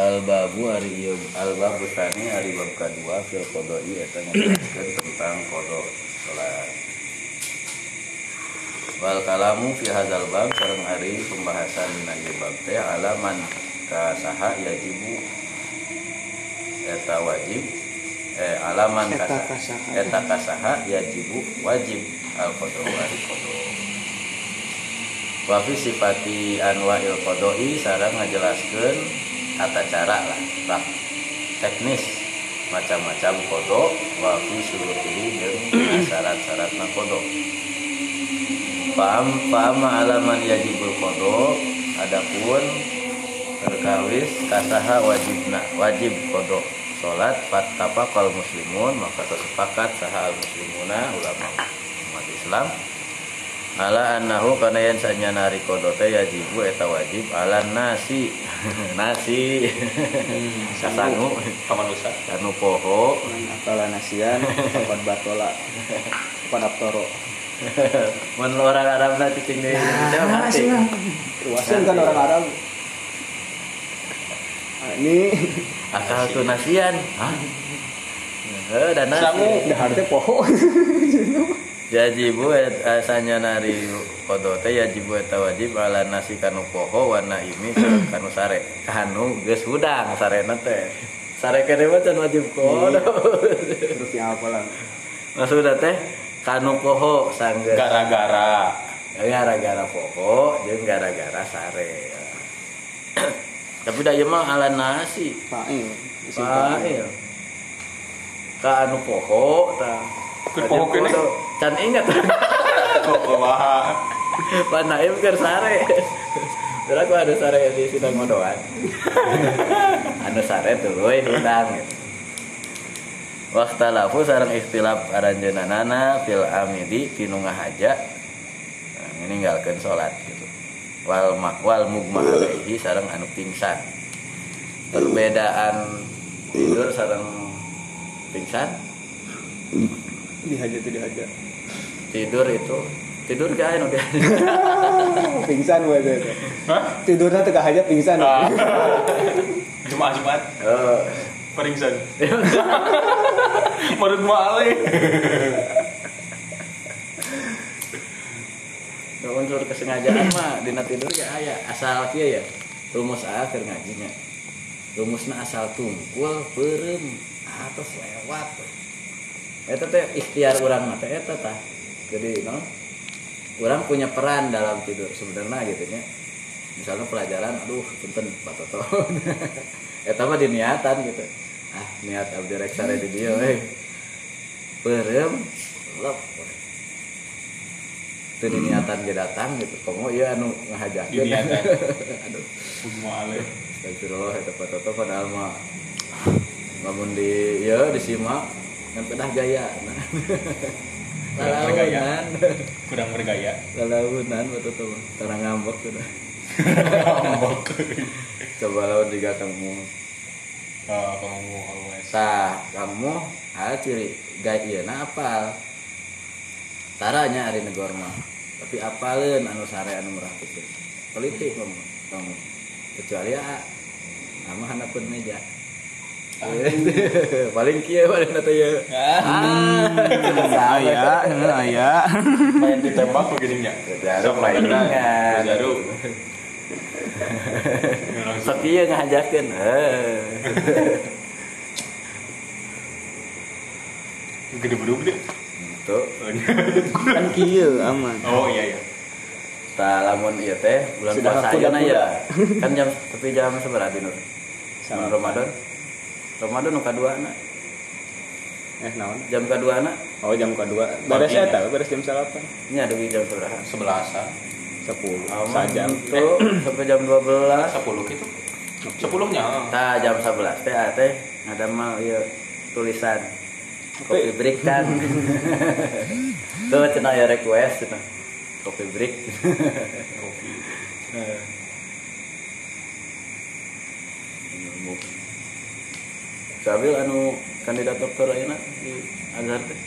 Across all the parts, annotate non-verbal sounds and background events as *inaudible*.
al babu ari ieu al babu tani ari bab kadua fil qodoi eta ngajelaskeun tentang qada salat wal kalamu fi hadzal bab sareng ari pembahasan dina ieu bab teh alaman ka saha yajibu eta wajib eh alaman Eta ka kasaha. eta kasaha yajibu wajib al qada ari qada Wafi sifati anwa'il qodoi sarang ngajelaskeun tata cara lah, rak teknis macam-macam kodo wafi surutihi jeung syarat-syaratna kodo. Paham paham alaman yajibul kodo adapun terkawis kasaha wajibna wajib kodo salat fatapa kal muslimun maka sepakat saha muslimuna ulama umat Islam ala annahu kana yen sanya nari kodo teh yajibu eta wajib ala nasi. *laughs* Nasi. Sasangu Pamanusa. kanu poho. Apala nasian, kapan batola, kapan aptoro. *laughs* mun orang Arab na cicing deui. Indonesia mati. Ruasan kan orang Arab. Ini. Akal tu nasian. Hah? Eh, dan nasi. Sangu. daharnya poho. *laughs* yajibu asanya nari kodo teh yajibu eta wajib ala nasi kanu poho warna ini sareng kanu sare. Kanu geus hudang sarena teh. Sare kene mah can wajib kodo. Terus yang apa lah? maksudnya teh kanu poho sanggeus. Gara-gara. gara-gara poho jeung gara-gara sare. Tapi da ieu mah ala nasi. Pail. Pail. ka anu poho tah Keur poho kene? can ingat Kok kumaha? Pak Naim keur sare. Terus aku ada sare di sidang ngodoan. anu sare tuluy hudang gitu. Waktalafu sareng ikhtilaf aranjeunanana fil amidi kinu ngahaja. Nah, meninggalkeun salat gitu. Wal ma- wal mugma alaihi sareng anu pingsan. Perbedaan tidur sareng pingsan Dihaja tuh dihaja. tidur itu tidur gak anu dia *laughs* pingsan gue itu. Hah? Tidurnya tengah aja pingsan. Ah. *laughs* Jumat Jumat. oh. Peringsan. Menurut *laughs* malih. Gak unsur kesengajaan mah dina tidur ya aya asal kieu ya rumus A keur ngajinya rumusna asal tungkul beureum atos lewat eta teh ikhtiar urang mah teh eta tah. Jadi no urang punya peran dalam tidur sebenarnya gitu nya. Misalnya pelajaran aduh punten Pak Toto *laughs* eta mah diniatan gitu. Ah niat abdi rek sare di dieu we beureum lep. Itu diniatan ge datang gitu. Komo ieu anu ngahajakeun. Diniatan. *laughs* aduh. Malih. Astagfirullah eta Pak Toto padahal mah lamun di ya disimak kan pedah gaya. *laughs* Nah. Kurang bergaya. Kurang bergaya. Lalaunan Toto mah tara ngambek sudah *laughs* Ngambek. coba lawan juga kamu. Ah, kamu tah kamu ah ciri gaya ieu na apal. Taranya ari negor mah. Tapi apaleun anu sare anu merhatikeun politik kamu kamu. Kecuali ah nama handapun meja *laughs* paling kieu paling eta ya Ah, Aya, aya. main ditembak Sok lainnya. ingat. Jarum. *laughs* sok ieu ngajakeun eh Gede bedu gede. tuh *laughs* Kan kieu aman. Oh iya iya. tah lamun ieu teh bulan puasa ya kan jam tapi jam seberapa Nur. Bulan Ramadan Ramadan nu kadua na Eh naon? jam kadua na Oh jam kedua. Beres Paginya. eta, beres jam 8. nya deui jam seberapa Sebelasan. 10. Aman Sajam. tuh sampai jam 12 Sepuluh gitu. Sepuluhnya. Tah jam 11 teh ah, teh ada mah ieu tulisan kopi break kan. *laughs* Tuh cenah ya request cenah. Kopi break. Kopi. *laughs* Sabil anu kandidat dokter ayeuna di Azhar teh.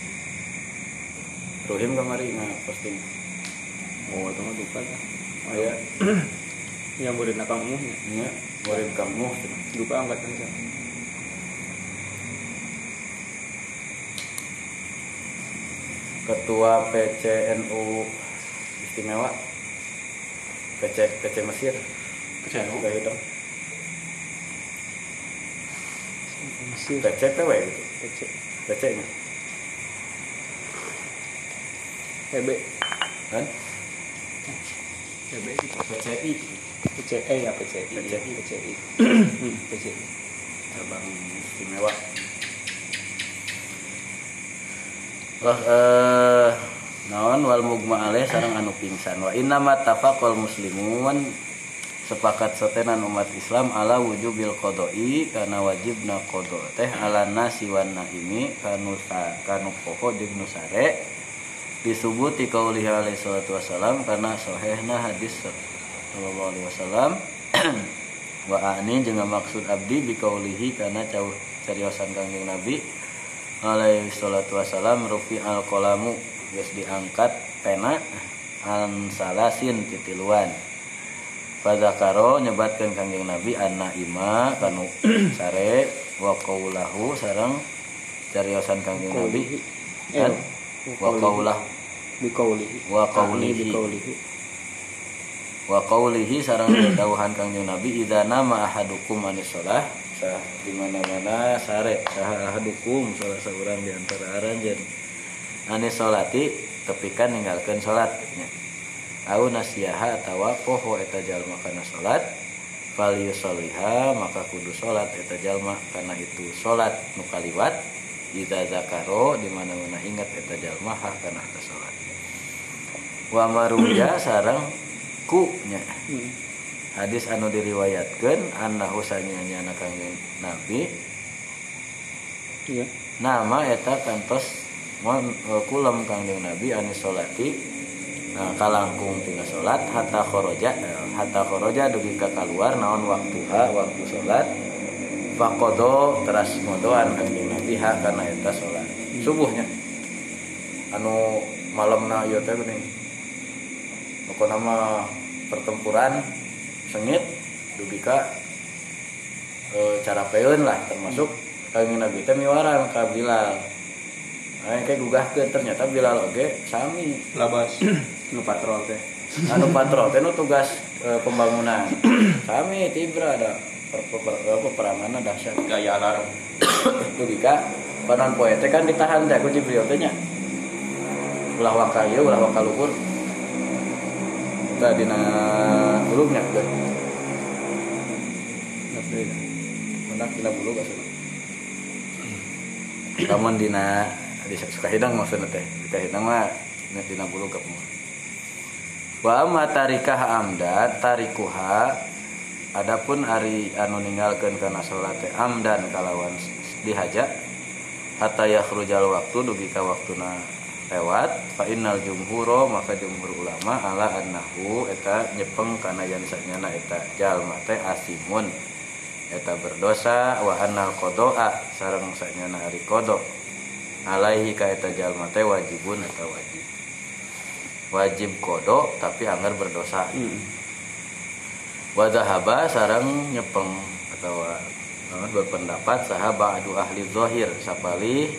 Ruhim kamari nga posting. Oh, itu mah duka. Oh *clears throat* ya. yang murid nakang umumnya nya murid kamu cenah. lupa angkat kan ketua PCNU istimewa PC PC Mesir Kecenu. kayak dong Mesir PC PW gitu PC PC nya PB kan PB PCI PCE ya PCI PCI. PCI PCI cabang istimewa Wah, eh, naon wal mugma alaih sareng anu pingsan. Wa inna ma tafaqal muslimun sepakat setenan umat Islam ala wujubil qodoi karena wajibna qodo teh ala nasi wan naimi kanu sa- kanu poho jeung nu sare. Disubuti qaulihi alaihi salatu wasalam karena sahihna hadis sallallahu alaihi wasallam *clears throat* wa ani jeung maksud abdi bi qaulihi kana cauh cariosan kangjeng nabi alaihi salatu wasalam rufi al qalamu geus diangkat pena an salasin titiluan Fadzakaro nyebatkeun kangjeng nabi anna ima kanu *clears throat* sare wa qaulahu sareng cariosan kangjeng nabi. Eh kan? Wa qaulah bikaulihi. Wa bikaulihi. Wa qaulihi sareng *clears throat* dawuhan kangjeng nabi idza nama ahadukum anis shalah sah di mana-mana sare sah ahadukum salah seorang di antara aranjeun anis tepikan ninggalkeun salat nya au nasiyaha atawa poho eta jalma kana salat fal yusolliha maka kudu salat eta jalma kana itu salat nu kaliwat. Idza zakaro di mana-mana ingat eta jalma ha kana eta salat wa maruya *clears throat* sareng ku nya. Hmm. hadis anu diriwayatkeun annahu sanyanya kangjeng nabi. Iya. Nama eta kantos mon kangjeng nabi anis solati nah, kalangkung tina salat hatta khoroja hatta khoroja dugi ka keluar naon waktuha waktu salat faqado teras ngodoan kangjeng nabi ha kana eta salat subuhnya. Anu malamna ieu teh geuning pokona mah pertempuran sengit dugi ka eh, cara peun lah termasuk kangjeng nabi teh miwaran ka Bilal. Nah, kayak gugahkeun ternyata Bilal oge sami. Labas. *clears throat* nu patrol teh. Anu patrol teh nu tugas eh, pembangunan. *clears throat* Kami tibra ada per- per- per- peperangan dahsyat. Gaya alarm. *coughs* itu dika panon poe teh kan ditahan teh ku Jibril teh nya. Ulah waka ieu ulah waka luhur. Kita *coughs* dina bulugnya kan mendak dina bulug asal Kamu dina di Sukahidang maksudnya teh Sukahidang mah dina bulug kamu wa amma tarikah amdan tarikuha. Adapun ari anu ninggalkeun kana salat amdan kalawan dihaja hatta yakhrujal waktu dugi ka waktuna lewat fa innal jumhuro maka jumhur ulama ala annahu eta nyepeng kana yan sanyana eta jalma teh asimun. Eta berdosa wa annal qada'a sareng sanyana ari qada. Alaihi ka eta jalma teh wajibun eta wajib wajib kodo tapi anggar berdosa Hmm. wadahaba sarang nyepeng atau naon, berpendapat sahaba adu ahli zohir sapali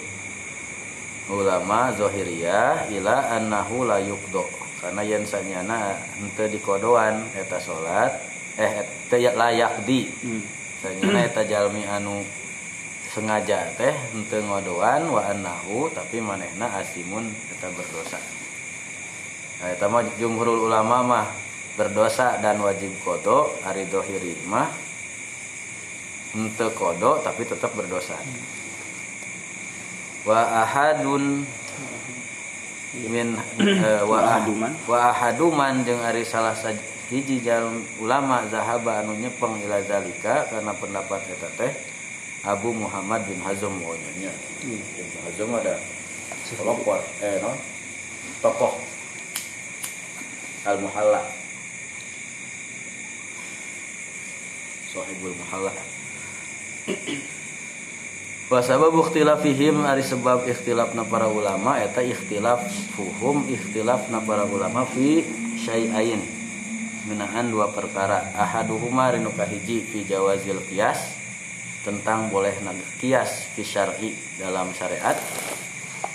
ulama zohiriyah ila annahu la yukdo karena yen sanyana henteu dikodoan eta salat eh teu layak di Hmm. sanyana eta jalmi anu sengaja teh henteu ngodoan wa annahu tapi manehna asimun eta berdosa Mah jumhurul ulama mah berdosa dan wajib kodo ari dohiri mah ente kodo tapi tetap berdosa wa ahadun min eh, *clears throat* wa ah- ahaduman. wa ahaduman jeung ari salah hiji jalm ulama zahaba anu nyepeng ila zalika karena pendapat eta teh Abu Muhammad bin Hazm Hmm. Ibnu Hazm ada pelopor eh no tokoh al muhalla sahibul muhalla. Wa sababu ikhtilafihim ari sebab ikhtilafna para ulama eta ikhtilaf fuhum ikhtilafna para ulama fi syai'ain. Ngenaan dua perkara. Ahaduhuma rinu kahiji fi jawazil kias tentang boleh kias fi syar'i dalam syariat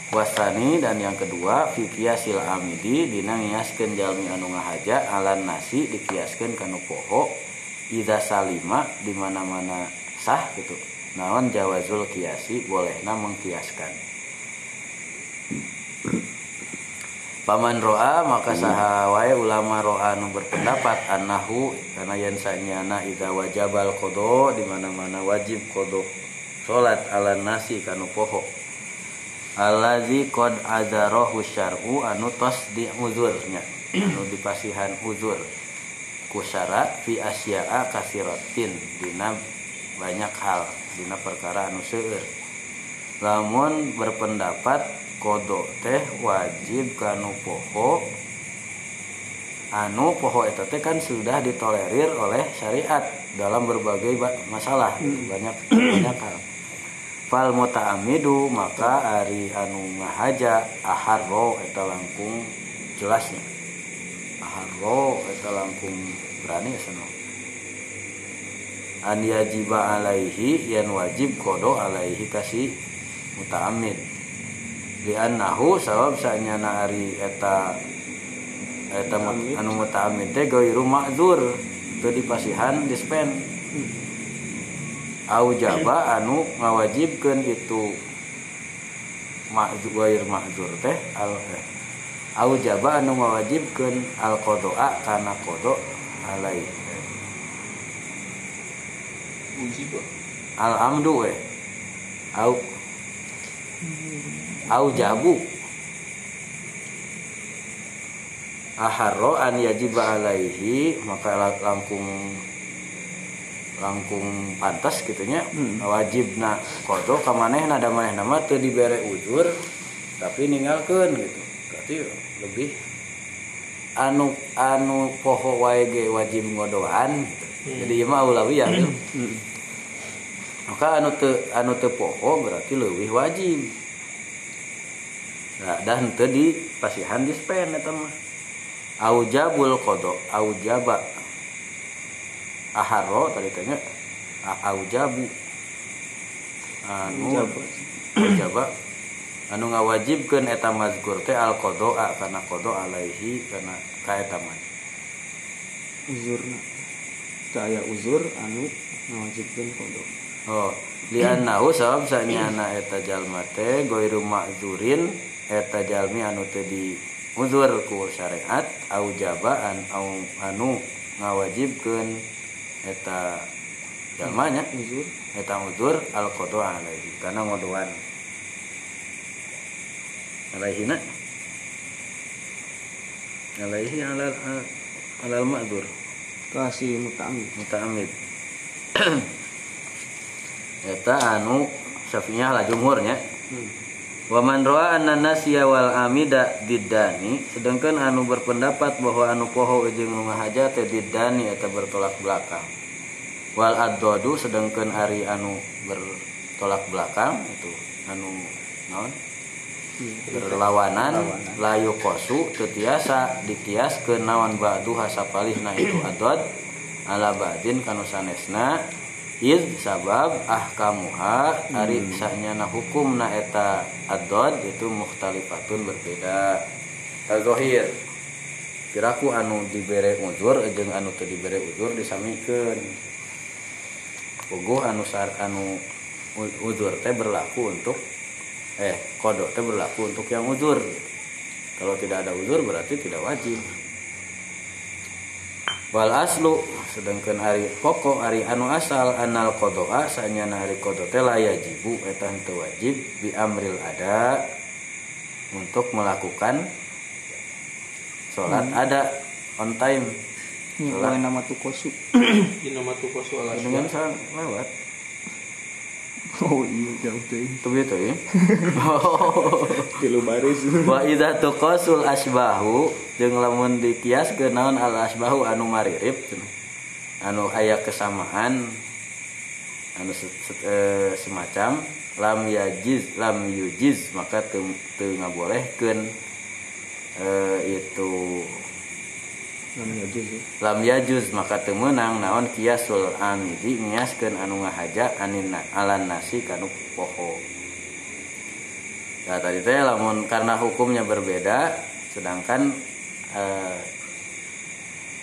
wasani dan yang kedua fi kiasil amidi dina ngiaskeun jalmi anu ngahaja alan nasi dikiaskeun kanu poho ida salima di mana-mana sah gitu. Naon jawazul kiasi bolehna mengkiaskan? Paman roa maka saha wae ulama roa nu berpendapat anahu karena yen sanyana ida wajabal kodo di mana-mana wajib kodo salat ala nasi kanu poho alazi qad adzarahu syar'u anu tos di uzurnya anu dipasihan uzur. Kusara fi asya'a kasiratin dina banyak hal dina perkara anu seueur. Lamun berpendapat kodo teh wajib kanu poho anu poho itu teh kan sudah ditolerir oleh syariat dalam berbagai masalah. Banyak banyak hal fal muta'amidu maka ari anu ngahaja aharro eta langkung jelasnya. Aharro eta langkung berani ya seno an yajiba alaihi yan wajib kodo alaihi kasih muta'amid di annahu sabab sanyana ari eta eta anu muta'ammid teh gairu ma'dzur teu dipasihan dispen au jaba anu ngawajibkeun itu ma'dzur gair ma'dzur teh al eh. au jaba anu ngawajibkeun al qada'a kana qada alai. Al amdu we au au jabu. Aharro an yajiba alaihi maka langkung langkung pantas gitunya hmm. wajib na kodo kamaneh nada maneh nama tuh dibere ujur tapi ninggalkan gitu berarti lebih anu anu poho wae ge wajib ngodoan gitu. hmm. jadi mah ulawi ya hmm. maka anu te anu te poho berarti lebih wajib nah, dan tadi pasihan dispen eta mah aujabul kodok aujaba aharo tadi tanya aujabu anu aujaba anu ngawajibkeun eta mazkur teh al qada kana qada alaihi kana ka eta mah uzurna. Saya uzur anu ngawajibkeun qada oh liannahu sabab sanyana eta jalma teh goiru ma'zurin eta jalmi anu teu di uzur ku syariat au jabaan au anu ngawajibkeun eta jalmanya uzur. Eta uzur al qada alaihi kana ngodoan. Alaihi na alaihi alal alal ma'dzur kasih muta'amid muta'amid *clears throat* eta anu syafi'iyah lah jumhurnya. Hmm Waman roa anna nasiya wal amida diddani sedangkan anu berpendapat bahwa anu poho jeung nu ngahaja teh diddani atau bertolak belakang. Wal addodu sedangkan ari anu bertolak belakang itu anu naon? berlawanan layu kosu tetiasa dikias ke nawan ba'du hasapalihna itu adod ala ba'din kanu sanesna id sabab ahkamuha ari sanya na hukum na eta adod itu mukhtalifatun berbeda. Tazohir kiraku anu dibere uzur jeung anu teu dibere uzur disamikeun puguh anu sar anu uzur teh berlaku untuk eh kodok teh berlaku untuk yang uzur. Kalau tidak ada uzur berarti tidak wajib wal aslu sedangkan hari pokok hari anu asal anal kodoa sanya hari kodo teh yajibu eta henteu wajib bi amril ada untuk melakukan sholat hmm. ada on time. Sholat. nama tukosu nama tukosu dengan sang lewat *laughs* Oh iya jauh tuh. Tuh itu ya. *laughs* Tilu baris. *laughs* Wa idza tuqasul asbahu jeung lamun dikias ke naon al asbahu anu maririp anu aya kesamaan anu se, se, e, semacam lam yajiz lam yujiz maka teu teu ngabolehkeun e, itu lam yajuz ya. Lam yajuz maka temenang naon kiasul amidi ngiaskeun anu ngahaja anin alan nasi kanu poho. Nah tadi teh lamun karena hukumnya berbeda sedangkan eh,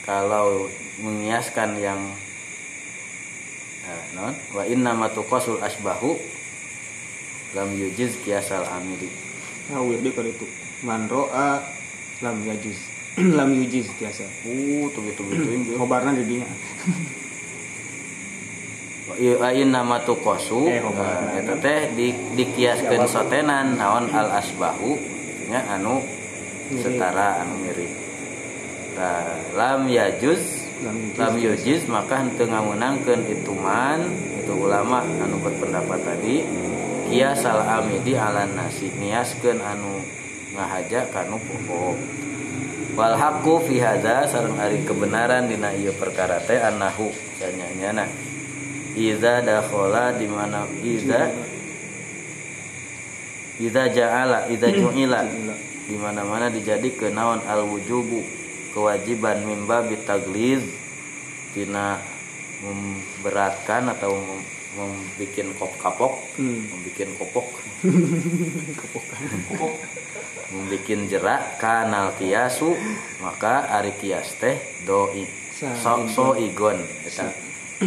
kalau mengiaskan yang eh, non wa inna matuqasul asbahu lam yujiz kiasal amidi. Nah wirdi kalau itu. Man ro'a lam yajuz lam yujiz biasa uh tuh gitu gitu khobarna di dinya *laughs* Wa inna matuqasu Eh, khobarna. eh, eta teh di dikiaskeun sotenan naon al asbahu nya anu setara anu mirip. Tah, lam yajuz lam yujuz maka henteu ngameunangkeun itu man itu ulama anu berpendapat tadi kias al amidi ala nasi niaskeun anu ngahaja kanu pokok wal haqqu fi hadza sareng ari kebenaran dina ieu perkara teh annahu sanyanyana iza dakhala di mana iza iza ja'ala iza ju'ila. Di mana-mana dijadikeun naon al wujubu kewajiban mimba bitagliz tina memberatkan atau mem- membikin kop kapok. Hmm. membikin kopok *laughs* membikin jerak kanal kiasu maka ari kias teh doi. So so igon. eta.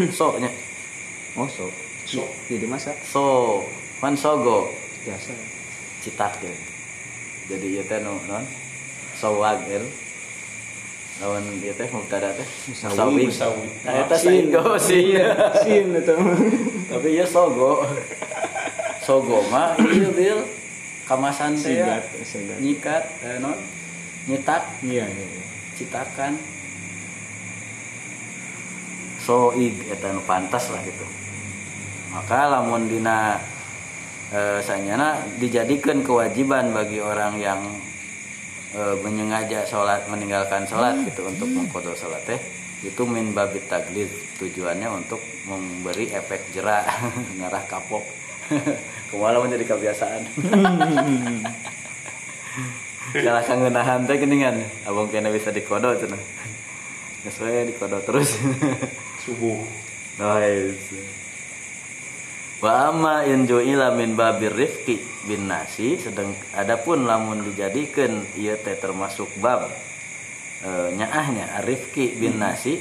So nya oh so so jadi masa so man sogo. Biasa. Citak ya jadi ieu teh nu non? Sawag el lawan ieu teh mubtada teh? Musawi. musawi. Nah eta singgo sing sin itu tapi ieu sogo. *laughs* Sogo mah ieu bil kamasan teh ya. nyikat eh, non? Nyitak iya iya iya. citakan. Soig eta nu pantas lah gitu. Maka lamun dina e, sanyana dijadikan kewajiban bagi orang yang e, menyengaja sholat meninggalkan sholat gitu untuk mengkodok sholat teh itu min babit taglid tujuannya untuk memberi efek jerak *laughs* ngarah kapok *laughs* ke mana menjadi kebiasaan. *laughs* Kalau kangenahan teh geningan abang kena bisa dikodo geus we dikodo terus. *laughs* Subuh. Nice wa amma in ju'ila min babir rifqi bin nasi sedang adapun lamun dijadikeun ieu teh termasuk bab e, nyaahnya rifqi bin nasi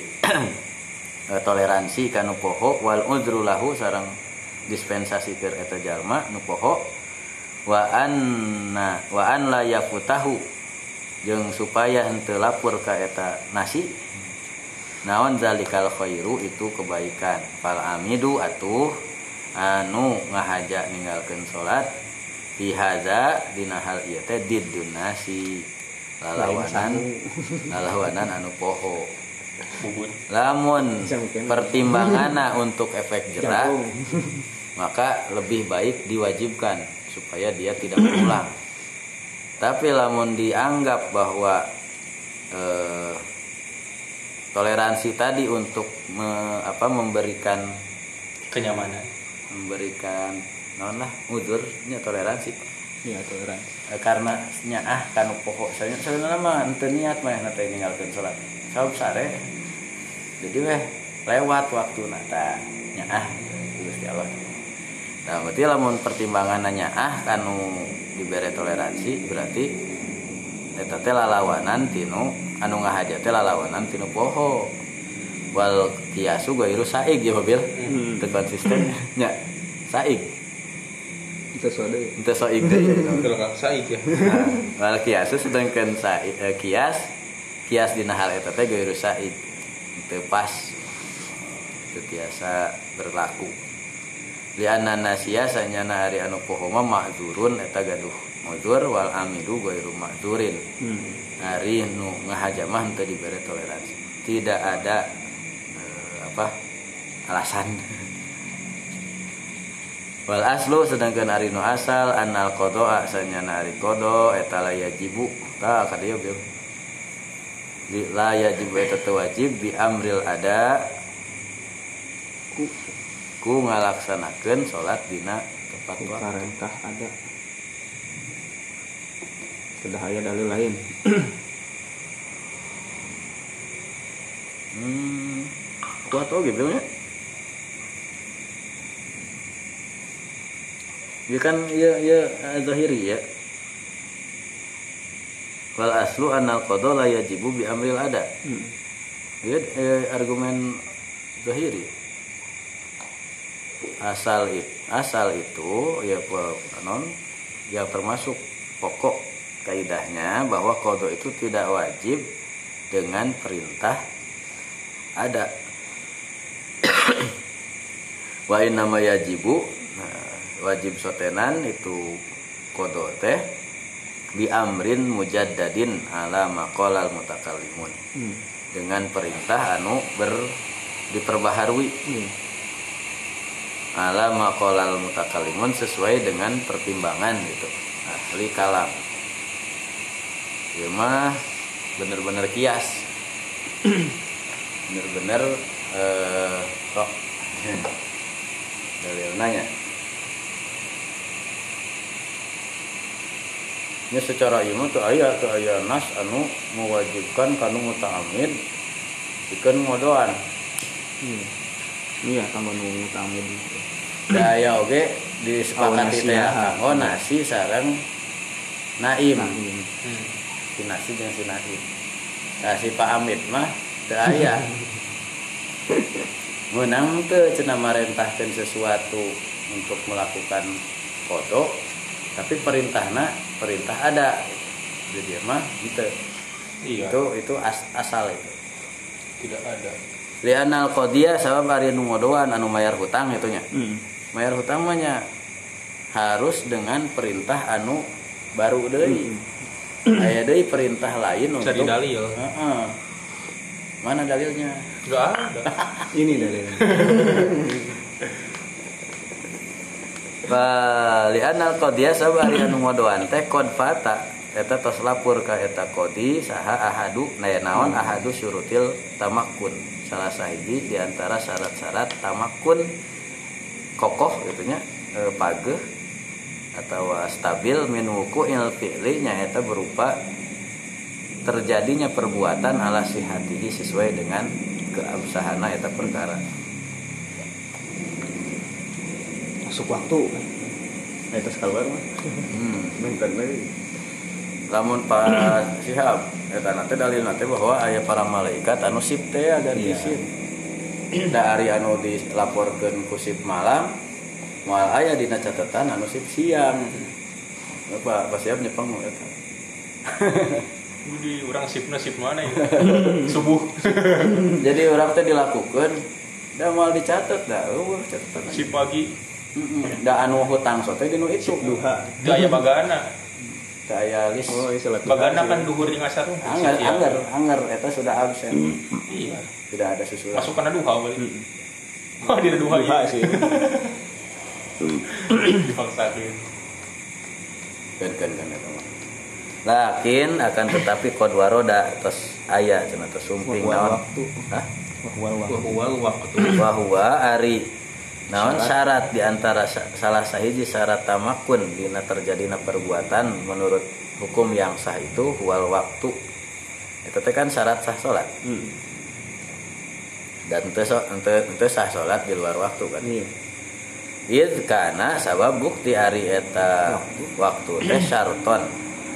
*clears throat* e, toleransi kanu poho wal udru lahu sareng dispensasi keur eta jalma nu poho wa anna wa an la yafutahu jeung supaya henteu lapor ka eta nasi. Naon zalikal khairu itu kebaikan. Fal amidu atuh anu ngahaja ninggalkeun salat fi hadza dina hal ieu teh diddun nasi. Lalawanan lalawanan anu poho. Lamun pertimbanganna untuk efek jagung *laughs* maka lebih baik diwajibkan supaya dia tidak pulang. Tapi lamun dianggap bahwa eh, toleransi tadi untuk me- apa memberikan kenyamanan. Memberikan non lah udurnya toleransi. Iya toleransi. Eh, karena nyaah kan pokok saya saya nama ente niat mah nanti ninggalkan sholat sabab sare. Jadi weh lewat waktu nata nyaah Gusti Allah nah berarti lamun pertimbangan nyaah kanu diberi toleransi berarti eta teh lalawanan tinu anu ngahaja teh lalawanan tinu poho. Wal kiasu gairu saig ya mobil Hmm. itu konsisten. Nya saig. Kita sudah ya itu saig deh kalau nggak saik ya. Nah, wal kiasu sedangkan sa, eh, kias kias dina hal eta teh gairu said teu pas teu tiasa berlaku lianna nasiya sanyana hari anu poho mah ma'dzurun eta gaduh ma'dzur wal amidu gairu ma'dzurin. Hmm. hari nu ngahaja mah teu dibere toleransi. Tidak ada eh, apa alasan. *laughs* Wal aslu sedangkan ari nu asal anal kodo asanya ari kodo eta la yajibu ta kadieu bil. Di la yajibu eta wajib bi amril ada ku ngalaksanakeun salat dina tepat waktu karentah ada. Sudah ada dalil lain. Hmm kuat tuh gitu ya. Ya kan ya ya zahiri ya. Wal aslu anal qada la yajibu bi amril ada. Hmm. ya eh, argumen zahiri asal itu asal itu ya non yang termasuk pokok kaidahnya bahwa kodo itu tidak wajib dengan perintah ada wa nama yajibu nah, wajib sotenan itu kodo teh bi amrin mujaddadin ala maqalal mutakallimun Hmm. dengan perintah anu ber diperbaharui Iya. Ala maqalal mutakallimun sesuai dengan pertimbangan gitu. Ahli kalam. Ya mah bener-bener kias. *clears throat* Bener-bener eh kok *laughs* dalil nanya ini secara ilmu tuh ayat tuh ayat nas anu mewajibkan kanu muta'amid ikan ngodoan. Iya. Iya, tambah nunggu tamid. daya oke disepakati Oh, teh ya. kanggo nasi sareng naim Nah, iya. Hmm. si nasi jeung si naim nah si Pak Amit mah teu aya *laughs* menang teu cenah marentahkeun sesuatu untuk melakukan foto tapi perintahna perintah ada jadi mah gitu Iya. itu itu as- asal itu Tidak ada. Lianal qadiyah sabab ari nu ngodoan anu mayar hutang itunya Hmm. mayar hutang mah nya harus dengan perintah anu baru deui aya deui perintah lain untuk Cari dalil. Heeh. mana dalilnya Enggak ada. *laughs* Ini dalilnya. *laughs* Li'anal qadiyah sabab ari anu ngodoan teh qad fata eta tos lapur ka eta qadi saha ahadu naon ahadu syurutil tamakkun salah sahiji di antara syarat-syarat tamakkun kokoh gitu nya e, pageh atau stabil min wuqu'il fi'li nyaeta berupa terjadinya perbuatan ala sihatihi sesuai dengan keabsahana eta perkara Masuk waktu kan. Nah, keluar mah. hmm. Lamun Pak Sihab eta nanti dalil nanti bahwa aya para malaikat anu sip teh agar Iya. disip da ari anu dilaporkeun ku sip malam moal aya dina catatan anu sip siang Pak Pak Sihab nyepeng eta orang sip sip mana ya? *laughs* Subuh. *laughs* jadi orang teh dilakukan da moal dicatat da eueuh catatan Sip pagi. Heeh. da anu hutang sote dinu itu Duha. Gaya bagana. Aya list Oh, iya salat. Bagana kan duhur jeung asar. anger anger anger eta sudah absen Iya. tidak ada susulan Masuk kana duha balik. *laughs* Wah, di duha Duha iya. sih. *coughs* Dipaksakeun. kan kan kan mah. lakin akan tetapi kod waroda terus aya cenah terus sumping naon waktu. hah Wah, wah, wah. Wal waktu. bahwa ari naon syarat di antara sa- salah sahiji syarat tamakun dina terjadina perbuatan menurut hukum yang sah itu wal waktu. Itu kan syarat sah salat Hmm. dan so- ente, ente sah salat di luar waktu kan? Iya. Id karena sabab bukti ari eta waktu. teh syaraton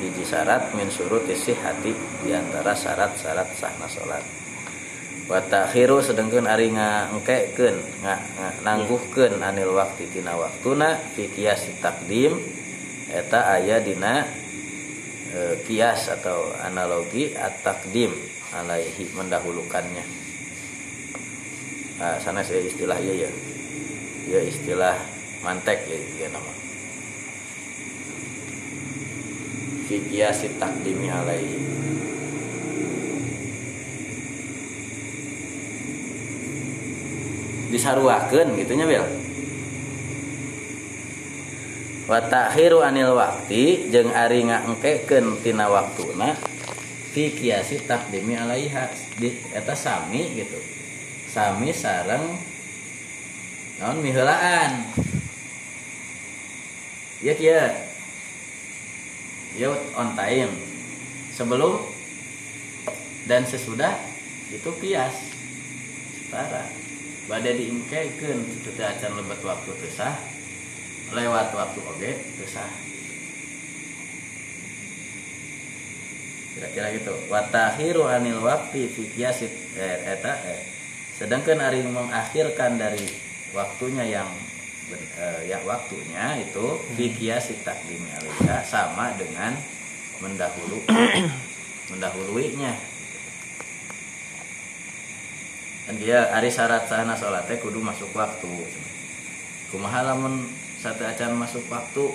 hiji syarat min surut hati di antara syarat-syarat sahna salat wa takhiru sedengkeun ari ngangkekeun nga, nga, nangguhkeun anil waktu tina waktuna fi kias takdim eta aya dina e, kias atau analogi at-takdim alaihi mendahulukannya. Nah, sana saya istilah ya ya. Ya istilah mantek ya, ya nama. Fi kiasi takdimi alaihi disaruakeun gitunya Bel. Wa takhiru anil wakti jeung ari ngangkekeun tina waktuna fi kiasi takdimi alaiha di eta sami gitu. Sami sareng naon miheulaan. Ya kia ya on time. Sebelum dan sesudah itu kias. Sementara badai diingkekeun itu teh acan lebat waktu teu sah lewat waktu oge teu sah kira-kira gitu. Watahiru anil waktu fi qiyasit eh, eta eh. sedangkan ari mengakhirkan dari waktunya yang ben- eh, ya waktunya itu fi qiyasit takdimi alaiha sama dengan mendahulu *clears throat* mendahuluinya dan dia ari syarat sana sholatnya kudu masuk waktu. Kumaha lamun satu acan masuk waktu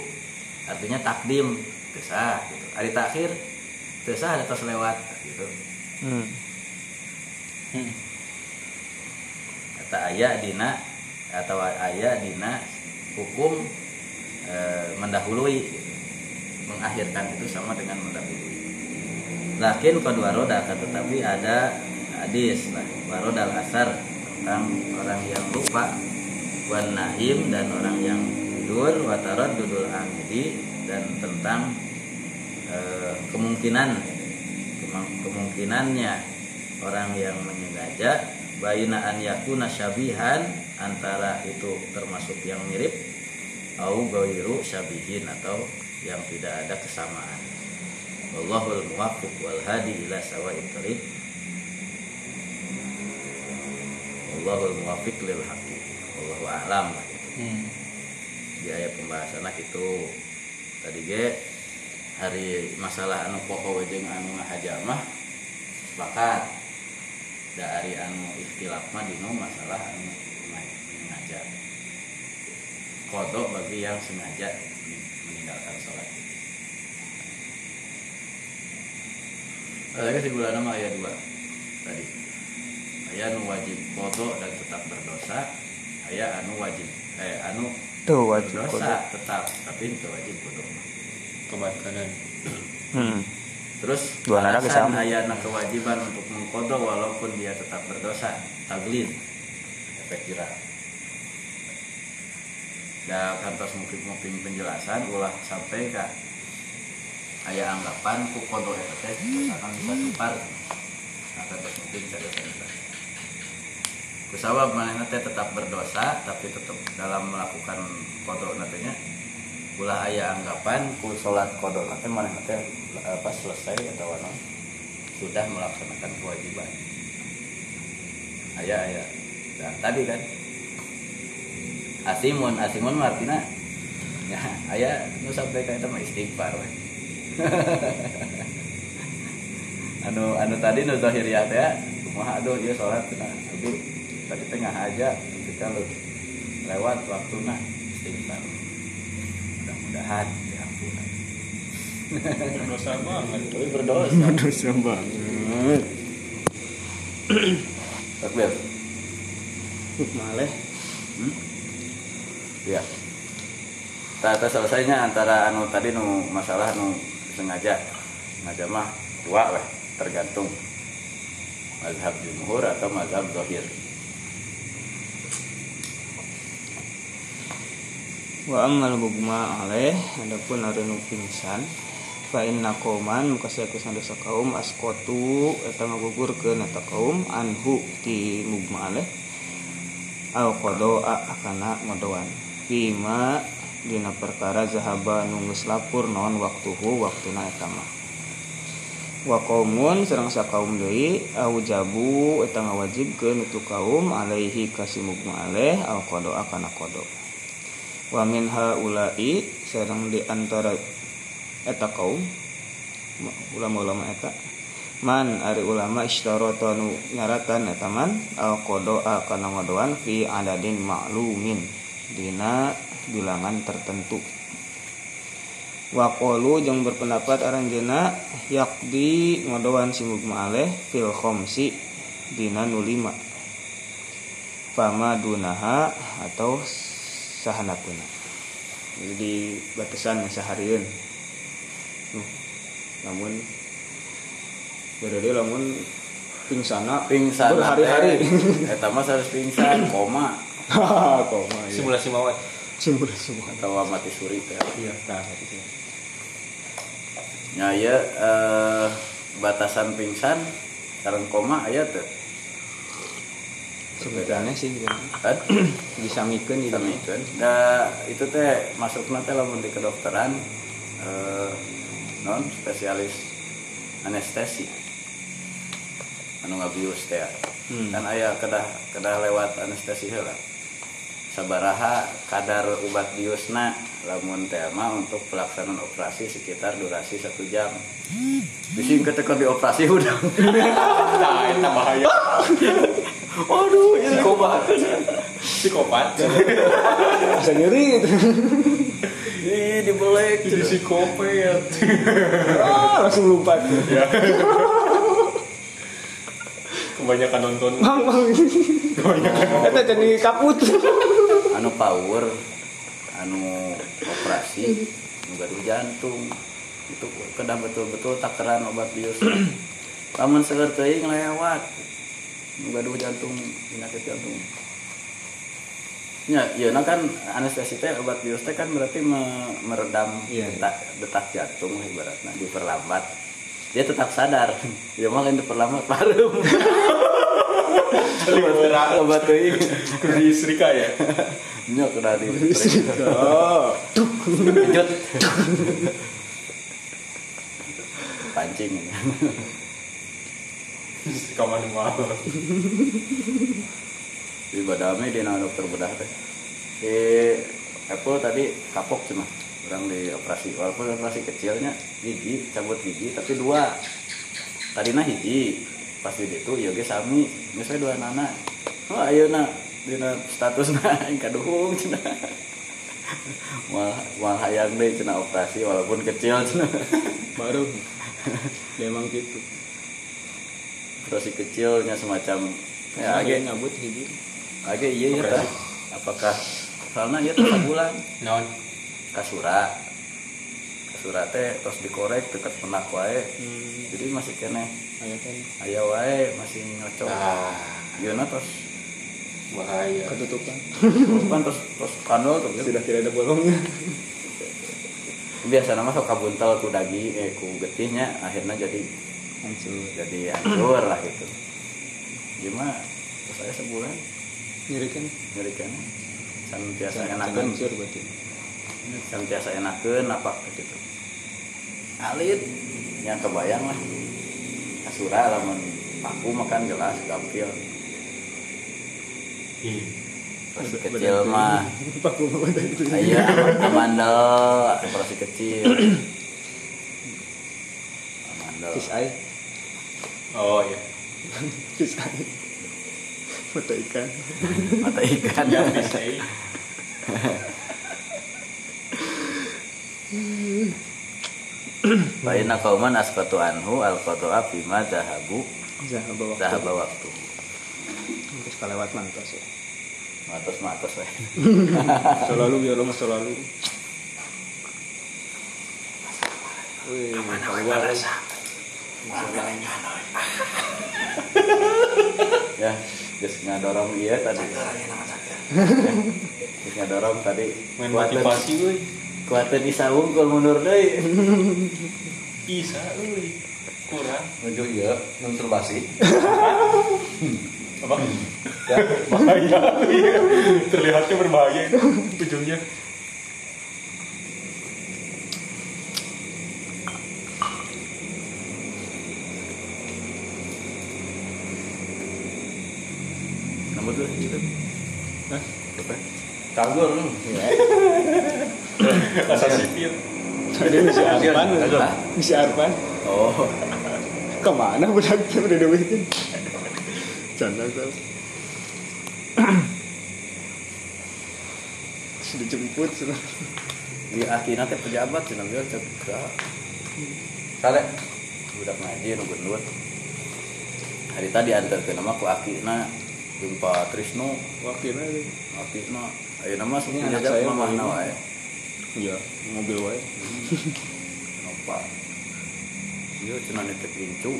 artinya takdim tesah gitu. Ari takhir tesah atas lewat gitu. Hmm. kata ayah dina atau ayah dina hukum e, mendahului gitu. mengakhirkan itu sama dengan mendahului. Lakin kedua roda tetapi ada hadis. Lah warodal asar tentang orang yang lupa. Wan naim dan orang yang tidur. Watarot dudul amidi dan tentang eh, kemungkinan kemungkinannya orang yang menyengaja. Baina an yakuna syabihan antara itu termasuk yang mirip. Au gairu syabihin atau yang tidak ada kesamaan. Wallahul muwaffiq wal hadi ila sawa'it thariq Wallahul muwaffiq lil haqqi Wallahu a'lam. Hmm. di ayat pembahasan itu tadi ge hari masalah anu pokok jeung anu ngahajamah sepakat. Da ari anu ikhtilaf mah dino masalah anu sengaja kodok bagi yang sengaja meninggalkan sholat. Lagi sebulan nama ayat dua tadi ayat anu wajib kodok dan tetap berdosa ayat anu wajib eh anu Tuh wajib berdosa kodok. tetap tapi itu wajib kodok Kebakaran. Hmm. Terus Dua nara alasan kesama. ayana kewajiban untuk mengkodok walaupun dia tetap berdosa taglid efek jerah. Da kantos mungkin-mungkin penjelasan ulah sampai ke aya anggapan ku kodok eta teh akan bisa tupar. Nah, kantos mungkin saya Kusabab manehna teh tetap berdosa tapi tetap dalam melakukan kodok nantinya ulah aya anggapan ku salat kodok nanti manehna teh eh, pas selesai atau anu? Sudah melaksanakan kewajiban. Aya aya. Dan tadi kan? Asimun asimun mah artinya ya aya nu sampai ka eta mah istighfar *laughs* anu anu tadi nu zahiriyah teh kumaha aduh ieu salat cenah tapi tadi tengah aja ketika lu lewat waktuna istighfar mudah-mudahan diampuni Dosa banget. tapi berdosa Dosa banget. takbir Maleh. hmm? ya Tata selesainya antara anu tadi nu masalah nu sengaja sengaja mah dua weh tergantung mazhab jumhur atau mazhab zahir Wa ammal bugma aleh adapun ari nu pingsan fa inna qauman muka saekeus dosa kaum asqatu eta ngagugurkeun eta kaum anhu ti mugma aleh al qada akana ngodoan. Bima dina perkara zahaba nu geus lapur naon waktuhu waktuna eta mah. Wa qaumun sareng sakaum deui aujabu eta ngawajibkeun itu kaum alaihi kasih mugma aleh al qada akana qada wa min haula'i sareng di antara eta kaum ma- ulama-ulama eta man ari ulama istarata nu nyaratan eta man al qada kana ngodoan fi adadin ma'lumin dina bilangan tertentu. Wa qalu jeung berpendapat aranjeuna yakdi ngodoan si mugma aleh fil khamsi dina nu lima fama dunaha atau sahanatuna jadi di batasan seharian. Nuh, namun berarti lamun pingsana pingsan berhari-hari. *laughs* eta mah harus pingsan koma. *laughs* Koma ya Simulasi mawat. simulasi semua atau mati suri teh. Iya tah itu nya ya eh, batasan pingsan sareng koma aya teh sebutannya sih gitu. *clears throat* kan disamikeun gitu. Samikeun da itu teh masukna teh lamun di kedokteran eh, non spesialis anestesi. Anu ngabius teh. Hmm. kan aya kedah kedah lewat anestesi heula. Sabaraha kadar obat biusna lamun teh mah untuk pelaksanaan operasi sekitar durasi satu jam. Disingkat teh keur dioperasi udah. *laughs* Nah, itu bahaya. *laughs* aduh ini Psikopat. Psikopat. bisa nyeri gitu Ih, dibelek Jadi psikopat. ah langsung lompat Ya. Kebanyakan nonton. bang bang Kebanyakan kita jadi kaput anu power anu operasi anu gaduh jantung itu kedah betul-betul takaran obat bius lamun seger teuing lewat gaduh jantung penyakit jantung. Ya iya nah kan anestesi teh obat bius teh kan berarti me- meredam Iya. detak, detak jantung ibaratnya diperlambat. Dia tetap sadar. *laughs* Ya malah yang diperlambat parum obat obat teuing Kuri Srika ya. *laughs* nya kena di oh Lanjut. Pancing. Srika manual. Di badame di dokter bedah teh. Di Apple tadi kapok cuma. Orang di operasi. Walaupun operasi kecilnya gigi cabut gigi tapi dua. Tadi nah hiji. Pas di itu ya ge sami. Misalnya dua nana. Oh ayo na. Dina status na. *laughs* Yang kaduhung cina. Mal mal hayang deh cina operasi. Walaupun kecil cina. Baru. Memang gitu operasi kecilnya semacam ya age ngabut hiji. age iya ya tah apakah soalnya ya tuh bulan. Non. kasura. Kasura teh terus dikorek dekat penak wae. Hmm, jadi masih kene. Ayo kan aya wae masih ngocok Ah, Gimana terus bahaya. ketutupan. Kan terus terus kandol tuh sudah tidak ada bolongnya. Biasa nama sok kabuntel ku daging eh ku getihnya akhirnya jadi hancur jadi hancur lah gitu gimana terus saya sebulan nyeri kan nyeri kene can biasa enakeun hancur berarti biasa enakeun apa gitu alit yang kebayang lah kasura lamun paku makan gelas gampil Ih, terus kecil mah itu iya amandel operasi kecil amandel fish eye Oh iya. eye mata ikan mata ikan Ya bisa. Baina kauman asqatu anhu al qata'a bima zahabu zahaba waktu zahaba waktu. terus kalewat mantas ya Matos matos we. selalu biar lo selalu Wih, keluar *laughs* Ya, geus ngadorong ieu tadi. Geus ngadorong tadi. Main motivasi euy. Kuateun disaung keur mundur deui. Bisa euy. Kurang. Menuju iya, masturbasi. Apa? *laughs* Ya, bahaya. Iya. Terlihatnya berbahaya itu ujungnya. Nomor dulu gitu. Hah? Apa? Cagur lu. *laughs* Asal sipil. ada misi Arpan misi Arpan Oh, ke mana budak tuh udah duitin canda kau sudah jemput sudah di akhirnya teh pejabat cenah bieu cek ka Kale. budak ngaji nu gendut. Hari tadi antarkeun mah ku akina jeung Pak Trisno, wakilnya akina ayeuna mah sok Ini anak saya, mamahna Pak. wae. iya mobil wae Kenapa? Iya cenah nitip incu.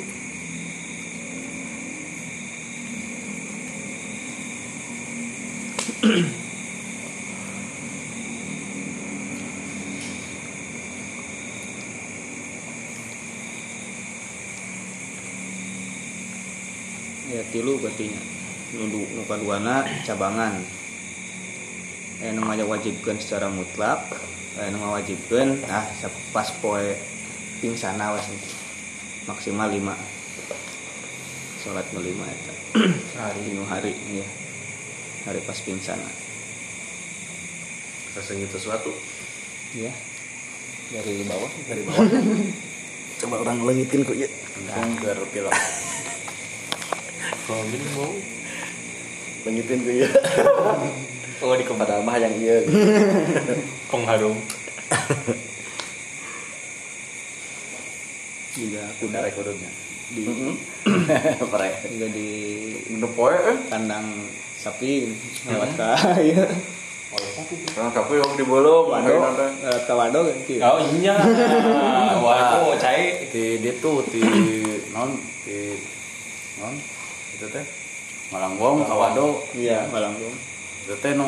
ya tilu berarti nu nu kaduana cabangan eh nu wajibkan secara mutlak. Eh nu wajibkan ah pas poe pingsan awas maksimal lima. Sholat nu lima eta Hari. Nu hari ya hari pas pingsan Rasanya sesuatu. ya dari bawah dari bawah. *laughs* Coba orang lengitin kok ya. Bongkar film. Kalau gini mau. Lengitin kok ya. *laughs* Oh di kepada mah yang iya. *laughs* pengharum. juga Udah rekodnya. di *coughs* Pare. juga di Udah poe eh. kandang sapi lewat ka ya Orang kapu yang di bolong. wado lewat ka wado kan kieu. Oh iya. *laughs* Wah, itu cai. Di di tuh di *coughs* non di non itu teh Malanggong Kawado iya malanggung itu teh nu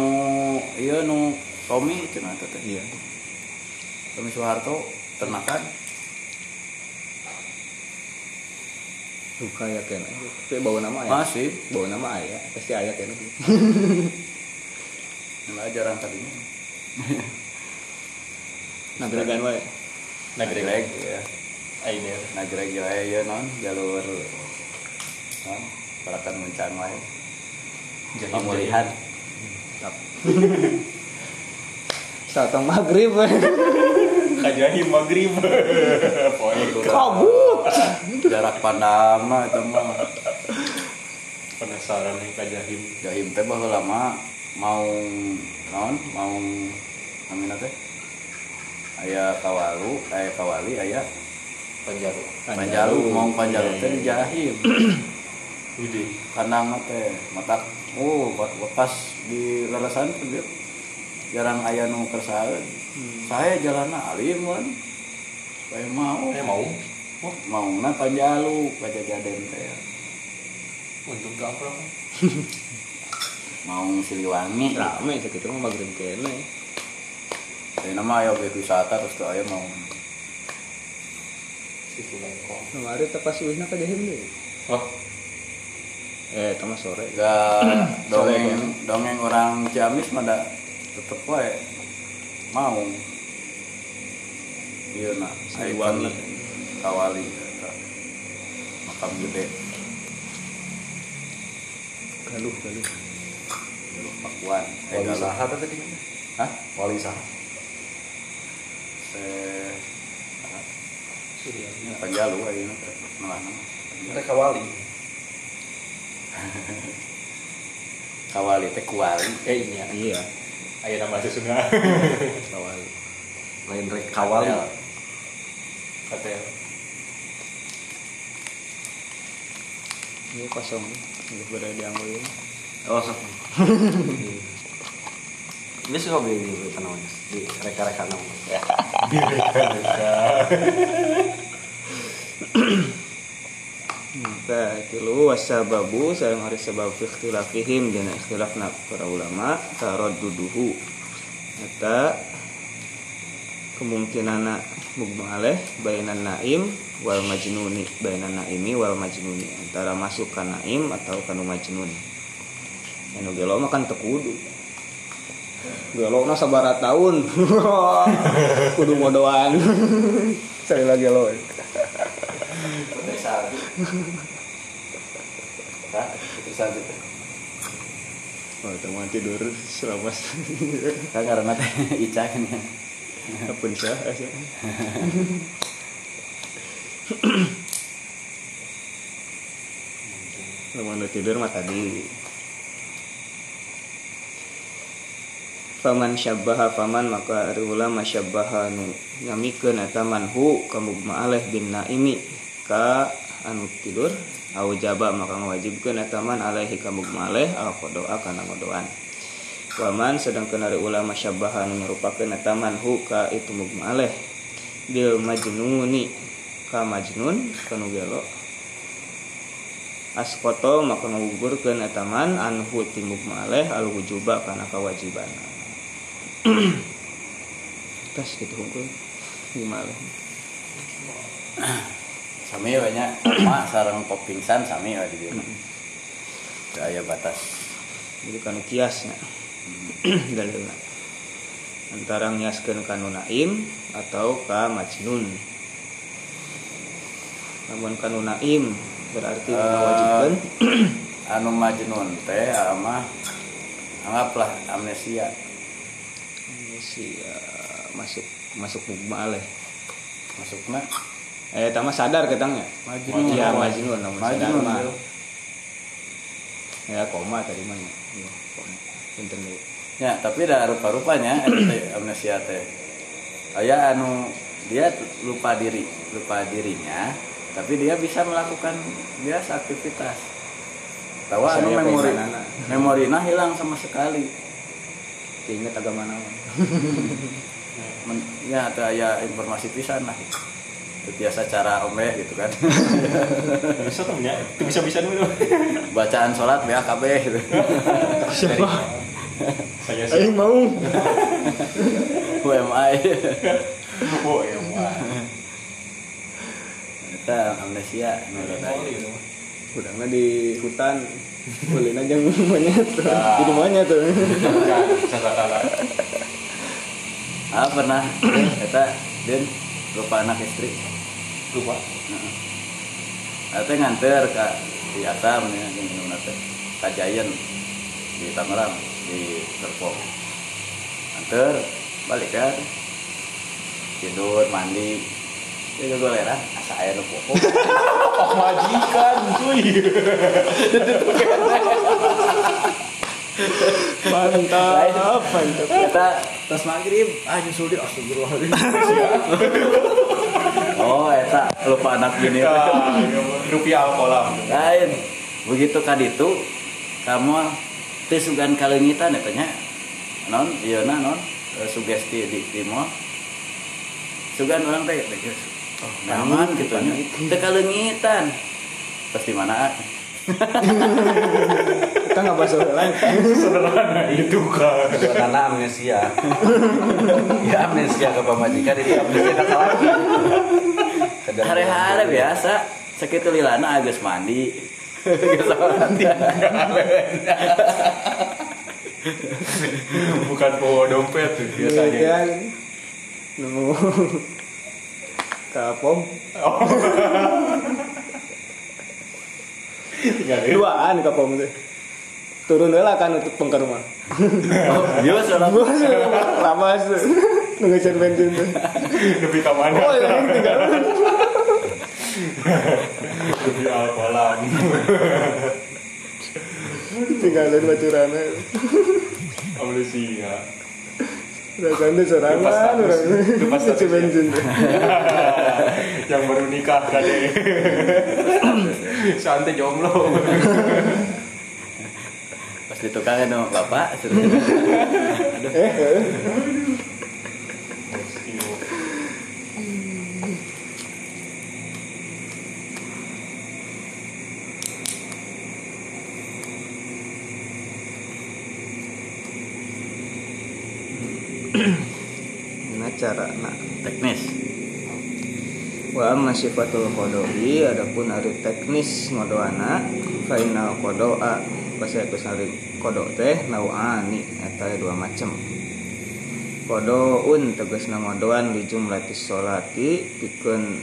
iya nu Tommy itu nah itu teh iya. Tommy Soeharto ternakan. Duka ya kena tapi bawa nama ya? Masih. Bawa nama ayah. Pasti ayah kena *laughs* nggak jarang tadinya *laughs* nagregan wae Nagreg. ya. Aider. nagreg ya ya non. Jalur non. Parakan mencan wae Jahim pemulihan Satang maghrib we. Kajahim maghrib. Kabut jarak pandang mah itu mah penasaran nih kajahim. jahim teh baheula lama mau non mau namina teh aya kawalu aya kawali aya Panjaru. panjalu mau panjalu teh di jahim *clears throat* Widi. kandang mah teh mata oh pas di larasan tuh dia jarang aya nu kersaeun saya jalan alim kan saya mau. Eh mau. oh, mau na panjalu pajajaden teh. Untuk ke apa? *laughs* mau siliwangi. Rame segitu mah maghrib kene. Jadi nama ayo objek wisata terus tuh ayo mau Situ lengkong. kemarin tepas wihna ka jahim deui Oh, eh sore gak *clears throat* Sore dongeng kan? dongeng orang Ciamis mah tetep wae mau iya nak Siliwangi. kawali makam gede galuh galuh Dulu pakuan eh Wali galuh. saha tadi? hah Wali saha. se Suryanya. panjalu ayo malah nama Mereka wali. *laughs* kawali teh kuali Eh iya. iya Ayo nama sesungguh. *laughs* Kawali. Lain rek kawali. Katel. ini kosong nggak berada di angguin Oh, sok. Ini sih hobi ini kita namanya. Di reka-reka namanya. *laughs* Maka tilu wasababu sareng hari sebab fi ikhtilafihim dina ikhtilafna para ulama taradduduhu. Eta kemungkinan mugma aleh bainan naim wal majnuni bainan naimi wal majnuni. Antara masuk ka naim atau kanu majnun anu gelo mah kan tekudu. Gelo na sabara tahun *laughs* kudu modoan. *laughs* Sekali lagi lo *laughs* desa Hah? itu saja teh Oh, teman tidur selama kan karena teh Ica kan ya Kapun sah. Lamun nu tidur mah tadi. Faman syabbaha faman maka ari ulama syabbaha nu nyamikeun eta manhu kamu ma'aleh bin naimi ka anu tidur. Au jaba maka ngawajibkeun eta man alaihi kamu ma'aleh al qadoa kana ngodoan. Waman sedangkan dari ulama syabahan merupakan ataman hu ka itu mugmaleh bil majnuni ka majnun kanu gelo. Askoto maka ngugurkeun ataman anhu ti mugmaleh al wujuba kana kewajiban. *clears throat* Tas gitu hukum gimana sami we nya mak sareng pop pingsan sami we di teu aya batas. Jadi kanu kiasnya. *clears throat* Dalilna antara ngiaskeun kanu naim atau ka majnun. Namun kanu naim berarti Eh, mewajibkan anu majnun teh ama anggaplah amnesia. Si eh, masuk masuk mugma aleh masukna eh tama sadar ketangnya Majnun. iya majnun namun sadar mah. Ya koma tadi mah ya. Iya, ya tapi dah rupa-rupanya amnesia teh. Aya anu dia lupa diri lupa dirinya tapi dia bisa melakukan biasa aktivitas. Tahu Bisa anu memori memorina hilang sama sekali. Diinget agama naon. *laughs* Men- ya ada ya informasi pisan lah biasa cara omeh gitu kan. *laughs* Bisa tuh nya itu bisa bisa dulu. Bacaan sholat BAKB gitu. Siapa? Saya sih. Mau. UMI ya wah kita amnesia menurut aing. udah mah di hutan boleh aja monyet. Jadi monyet tuh. Ah pernah. Kita din lupa anak istri lupa. Ate nganter ke di Atam ya di minum nate ke Giant di Tangerang di Serpong. Nganter balik kan tidur mandi. Itu gue lera asa air nu pokok. *laughs* Oh majikan cuy. Mantap. Mantap kita tas maghrib. Ah nyusul dia astagfirullahaladzim *laughs* oh eta lupa anak bini rupiah kolam. Lain. Begitu kaditu kamu teh sugan kalengitan ya tanya non iya nah non. Eh, sugesti di timo sugan orang teh oh nyaman gitu nya. Kalengitan. Di mana? Kita nggak bahas orang lain sederhana itu kan karena amnesia. Ya amnesia ke pamajikan itu amnesia ke lagi hari-hari biasa sakit lilana agus mandi. Bukan bawa dompet tuh biasanya. Ya nemu kapom duaan kapom teh turun heula kan untuk pengker mah *laughs* iya sholat lamas nunggu cek bensin tuh. Lebih ke mana oh ya tinggal. Lebih al kolam tinggalin bacurana amnesia serangan Lepas status. orang Lepas cek bensin yang baru nikah kade. *laughs* Santai jomblo. Pas ditukangin sama bapak eh eh. Nah cara nak teknis wa amma sifatul qodoi adapun ari teknis ngodoana fa inna qodoa basa itu sari kodok teh nauani eta dua macam kodoun tegasna ngodoan di jumlatis solati pikeun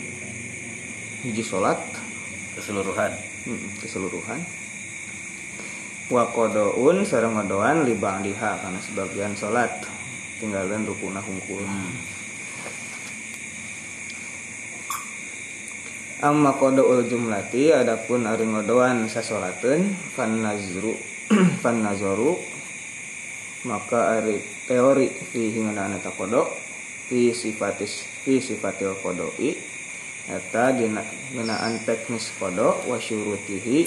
hiji salat. Keseluruhan. Mm, keseluruhan. Wa kodoun sareng ngodoan li ba'diha karena sebagian salat. Tinggalan rukuna hungkul Amma kodoul jumlati adapun ari ngodoan sasolateun fan nazru *clears throat* fan nazaru maka ari teori fi hingeunana ta kodo fi sifatis fi sifatil kodoi eta dina ngeunaan teknis kodo wa syurutihi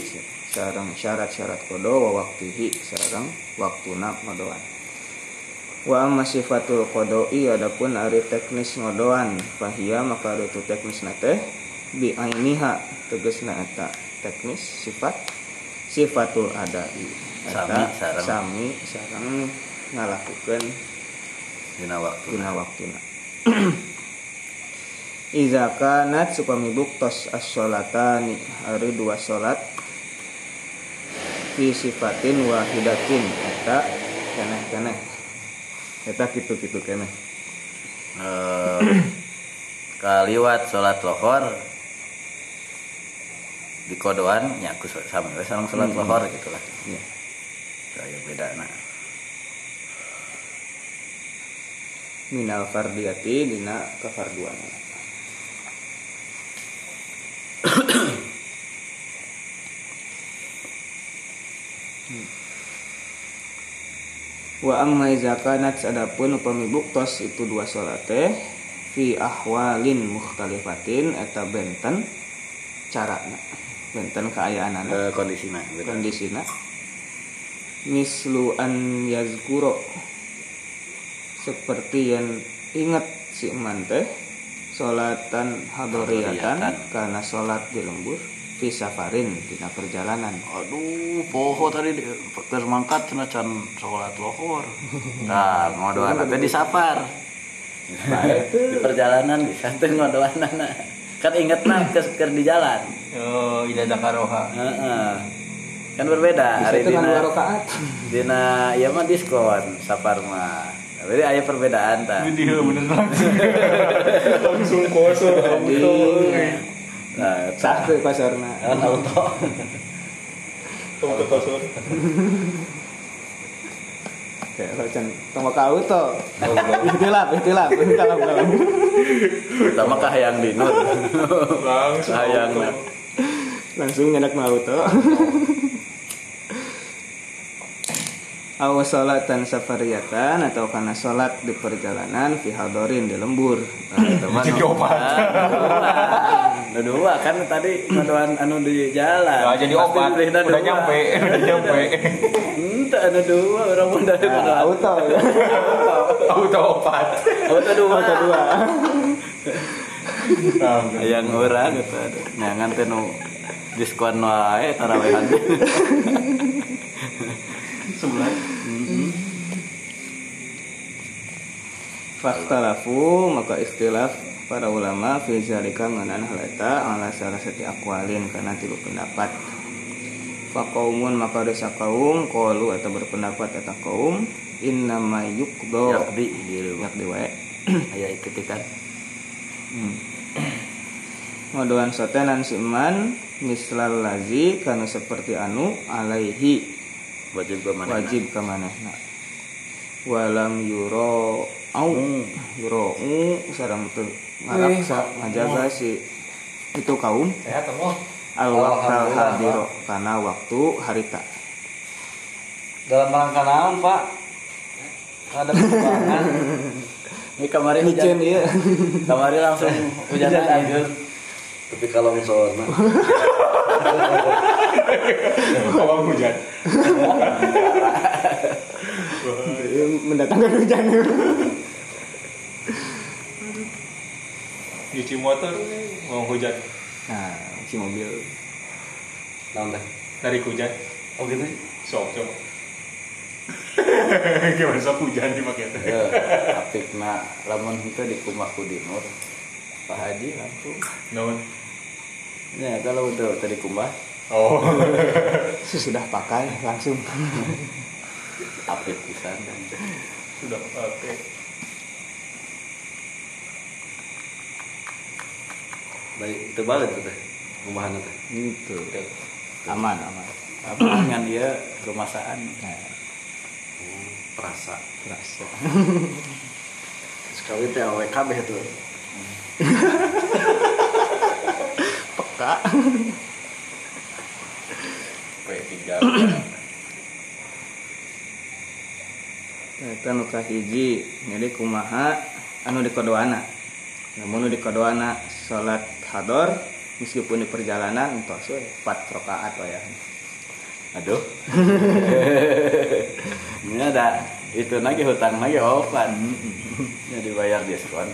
sareng syarat-syarat kodo wa waktihi sareng waktuna ngodoan wa amma sifatul kodoi adapun ari teknis ngodoan fahia maka ari teknis nate bi ainiha tegasna eta teknis sifat sifatul adai. Eta Sami, sareng. sami sareng ngalakukeun dina waktu dina waktuna. *clears throat* Iza kanat supami buktos as-sholatani hari dua sholat fi sifatin wahidatin eta keneh keneh eta kitu-kitu keneh. Eh, *clears throat* kaliwat sholat lohor di kodoan ya aku sama. We sareng sholat lohor gitu lah. Iya. saya beda nah minal fardiyati dina kafarduan Wa amma iza kanat adapun upami buktos itu dua salat teh fi ahwalin mukhtalifatin eta benten carana benten kaayaanana Eh, kondisinya beda kondisina mislu an yazkuro seperti yang ingat si eman teh solatan Hadoriyatan. karena solat di lembur fi safarin dina perjalanan. Aduh poho tadi di- keur mangkat cenah can sholat lohor. Nah ngodoan teh di safar. *laughs* Di perjalanan bisa teh ngodoan kan inget nah ke keur di jalan. Oh, ida dakaroha. Heeh. kan berbeda. Hari itu kan dina rakaat. dina ya mah diskon safar mah. Jadi aya perbedaan ta. Video bener langsung. *laughs* langsung kosong. Auto nah sah tuh pasarna kan auto. Auto kosong *laughs* kayak rocan tong ka auto ihtilaf ihtilaf kalam pertama kah yang dinur langsung. Langsung nyedak mau auto Awas salatan safariyatan atau karena salat di perjalanan fi hadorin di lembur. Nah, itu mah Jadi obat. Nah, dua kan tadi ngodoan anu di jalan Nah, jadi obat. Udah dua. nyampe, udah nyampe. Ente anu dua orang pun dari Nah, ngodoan auto. Auto opat. auto dua Auto dua. yang orang gitu nah nganti nu diskon wae tarawehan Sebulan. Faktalafu maka istilah para ulama fi zalika ngeunaan hal eta ala salah satu akwalin karena tilu pendapat Fakaumun maka desa kaum qalu atau berpendapat eta kaum innama yukdo. Yakdi di rumah yakdi wae *clears throat* aya ikutikan. *clears throat* Ngodoan sotenan si iman mislal lazi karena seperti anu alaihi wajib gua mana? Wajib ke manehna walam yuro au. Yuro u sarang teu ngaraksa ngajaga si. Itu kaum. Sehat temu. al waktal hadiro karena waktu harita Dalam rangka naon, Pak? Ada perkembangan. ini kemarin hujan. Iya. Kemarin langsung hujan lagi Tapi kalau misalnya Awang hujan. Mendatangkan hujan. Nyuci motor mau hujan. Nah si mobil. Naon teh? dari hujan. Oh gitu. sok sok. *laughs* Gimana sok hujan dipakai teh ya apik na lamun itu di kumaku dinur Pak Haji langsung. Naon ya kalau udah tadi kumbah. Oh. *laughs* Sesudah pakai langsung. *laughs* Apik pisan sudah pakai. Baik, itu balik tuh teh. Rumahan teh. gitu aman aman. Apa dengan dia kemasaan nah, Perasa. terasa Sekali *laughs* teh awek kabeh tuh. Peka *laughs* P3 Eta nu kahiji jadi kumaha anu di kodoana. Namun di kodoana salat hador meskipun di perjalanan entos we 4 rakaat we ya. aduh. *laughs* Ini ada itu lagi hutang lagi opan ya dibayar diskon.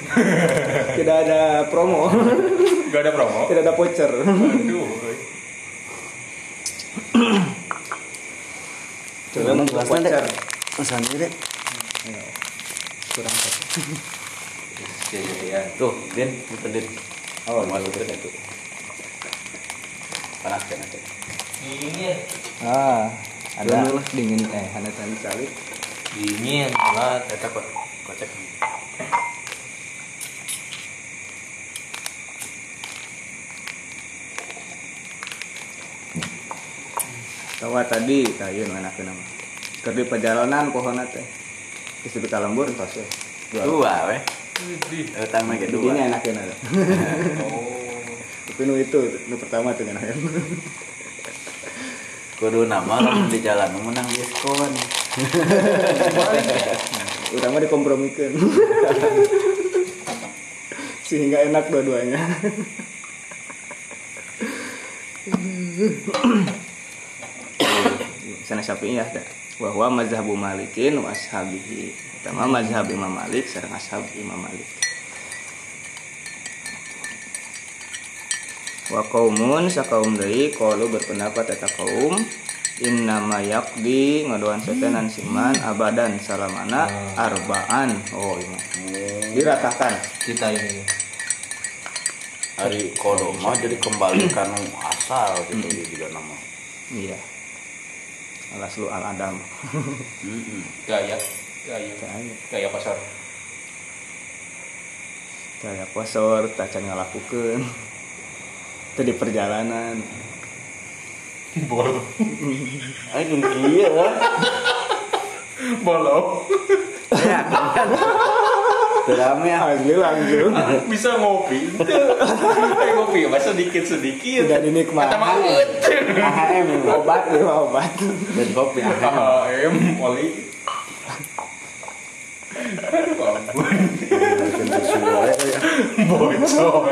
*laughs* Tidak ada promo, gak ada promo? Tidak ada voucher. aduh Coba mau voucher. Sendiri. Kurang satu. ya, ya, ya. tuh din. Itu din. Oh masukin itu panas kan itu dingin. Ah ada dingin. Eh ada tadi salib dingin Eta kok kocek. Tawa tadi kayu mana ke nama kerdi perjalanan pohon teh. Terus di kalembur tos ya. Dua. Weh. Utang mah dua. sini enakin ada *laughs* tapi nu itu nu pertama tuh enakan *laughs* Kudu nama di jalan menang diskon. *laughs* utama dikompromikan sehingga enak dua-duanya sana sapi ya ada bahwa mazhabu malikin wa ashabihi. Pertama mazhab imam malik sareng ashab imam malik. Wa qaumun sakaum deui qalu berpendapat eta kaum innama yaqdi ngadoan setenan siman abadan salamana arbaan. Oh iya. Diratakan kita ini. Hari kodo mah jadi kembali kan asal gitu dia juga nama. iya alas lu al adam. *laughs* Gaya. Gaya. Gaya. Gaya pasar. kayak posor tacan ngalakukeun itu di perjalanan Bol. *laughs* Aing iya. Bolong. Ya, ya. asli langsung Bisa ngopi. Kayak ngopi masa sedikit sedikit. tidak dinikmati Kata mah eut. AHM obat ya obat Dan kopi. AHM oli. Aduh ampun. Bocor.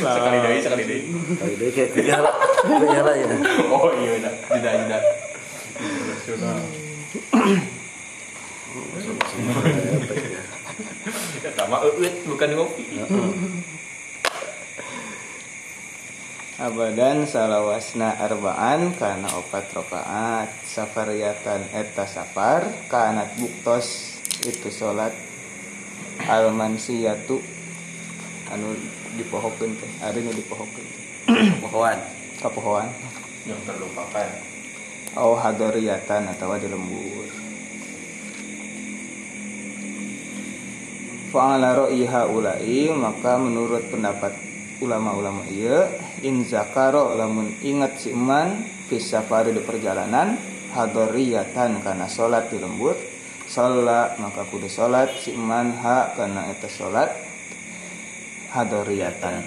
Sekali deui, sekali deui. Kali deh kayak gejala. Gejala ya. Oh iya udah, jeda jeda. Internasional. Kata mah eut bukan ngopi. *laughs* abadan salawasna arbaan karena opat rokaat safariatan eta safar kanat buktos itu sholat almansiyatu anu dipohokeun teh ari nu dipohokeun teh Pohon. kapohoan Yang terlupakan. au hadoriyatan atau di lembur Fa'ala ulai maka menurut pendapat ulama-ulama iya in zakaro lamun ingat si iman fis safari di perjalanan hadoriyatan karena sholat di lembur sholat maka kudu sholat si iman ha karena eta sholat hadoriyatan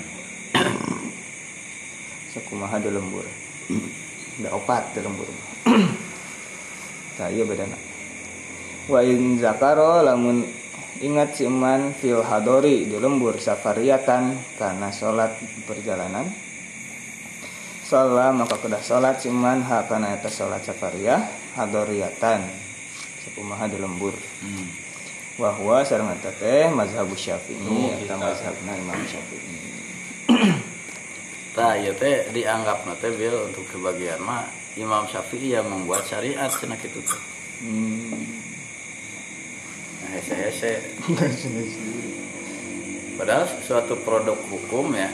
*clears throat* sakumaha di lembur. Da opat di lembur. *clears throat* Tak iya bedana. Wa in zakaro lamun ingat si iman fil hadori di lembur safariatan karena sholat perjalanan sholat maka kedah sholat si iman ha karena eta sholat safariyah hadoriatan sakumaha di lembur Hmm. wahwa sareng eta teh mazhabu syafi'i Oh, eta kita. mazhabna imam syafi'i *clears throat* Tah ieu teh dianggap teh bil untuk sebagian mah Imam Syafi'i yang membuat syariat cenah kitu teh. hmm. Nah, hese-hese. *laughs* Padahal suatu produk hukum ya,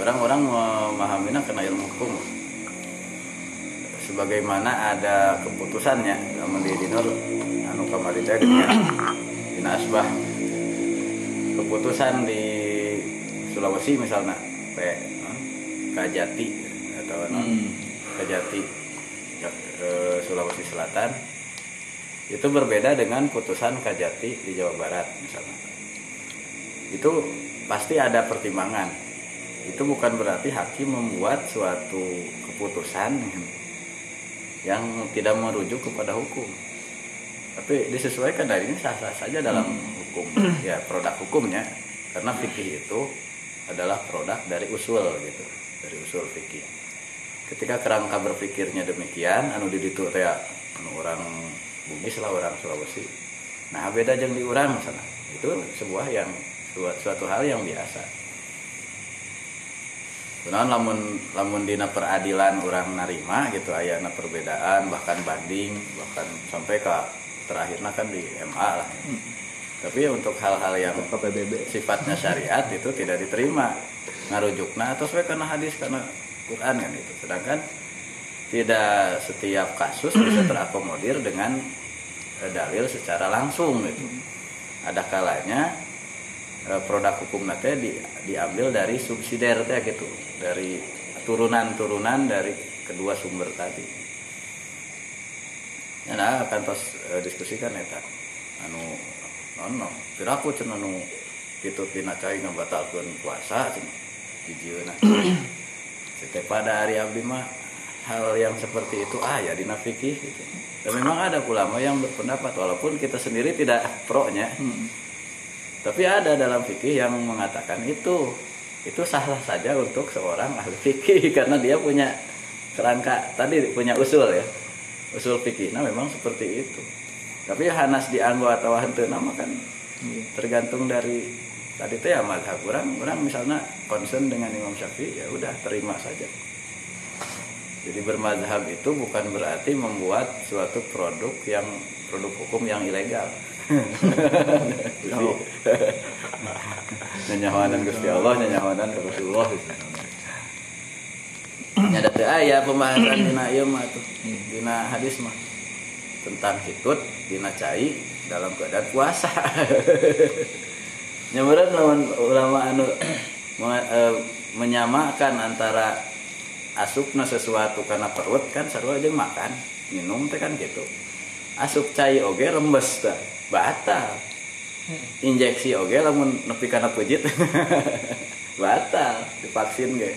orang-orang memahaminya kena ilmu hukum. Sebagaimana ada keputusannya, namun di dinur anu kamari teh *coughs* dina asbah keputusan di Sulawesi misalnya, P, non, Kajati atau non, Kajati eh, Sulawesi Selatan itu berbeda dengan putusan Kajati di Jawa Barat misalnya. Itu pasti ada pertimbangan. Itu bukan berarti hakim membuat suatu keputusan yang tidak merujuk kepada hukum. Tapi disesuaikan dari ini sah-sah saja dalam hukum ya produk hukumnya. Karena fikih itu adalah produk dari usul gitu. Dari usul fikih. Ketika kerangka berpikirnya demikian anu di ditu teh anu orang Bugis lah orang Sulawesi. Nah beda jeung di urang sana. Itu sebuah yang suatu, suatu hal yang biasa. Kemudian lamun lamun dina peradilan orang narima gitu ayana perbedaan bahkan banding bahkan sampai ke terakhirnya kan di MA lah. Tapi untuk hal-hal yang PBB sifatnya syariat itu tidak diterima. Ngarujukna atau sesuai karena hadis karena Quran kan itu. Sedangkan tidak setiap kasus bisa *clears throat* terakomodir dengan eh, dalil secara langsung gitu. Ada kalanya eh, produk hukum nanti di, diambil dari subsidiar teh gitu, dari turunan-turunan dari kedua sumber tadi. Ya nah, akan tos eh, diskusikan eta. Anu nono, piraku cenah anu kitu tina cai ngabatalkeun puasa cenah. Dijieuna. Setiap pada hari abdi mah hal yang seperti itu ah ya dina fikih gitu. Dan memang ada ulama yang berpendapat walaupun kita sendiri tidak pro-nya. Tapi ada dalam fikih yang mengatakan itu itu sah-sah saja untuk seorang ahli fikih *laughs* karena dia punya kerangka tadi punya usul ya. Usul fikih. Nah, memang seperti itu. Tapi hanas dianggo atau henteu nama kan tergantung dari tadi itu ya mazhab orang orang misalnya concern dengan Imam Syafi'i ya udah terima saja jadi bermazhab itu bukan berarti membuat suatu produk yang produk hukum yang ilegal. *laughs* Jadi nyanyawanan Gusti Allah nyanyawanan Rasulullah. Nyada teu aya pembahasan dina ieu mah tuh. Dina hadis mah. Tentang hitut dina cai dalam keadaan puasa. *laughs* Nyamuran lawan ulama anu *clears throat* me- menyamakan antara asupna sesuatu karena perut kan sarua jeung makan minum teh kan gitu. Asup cai oge rembes teh batal. Injeksi oge lamun nepi kana pejit *laughs* batal divaksin ge.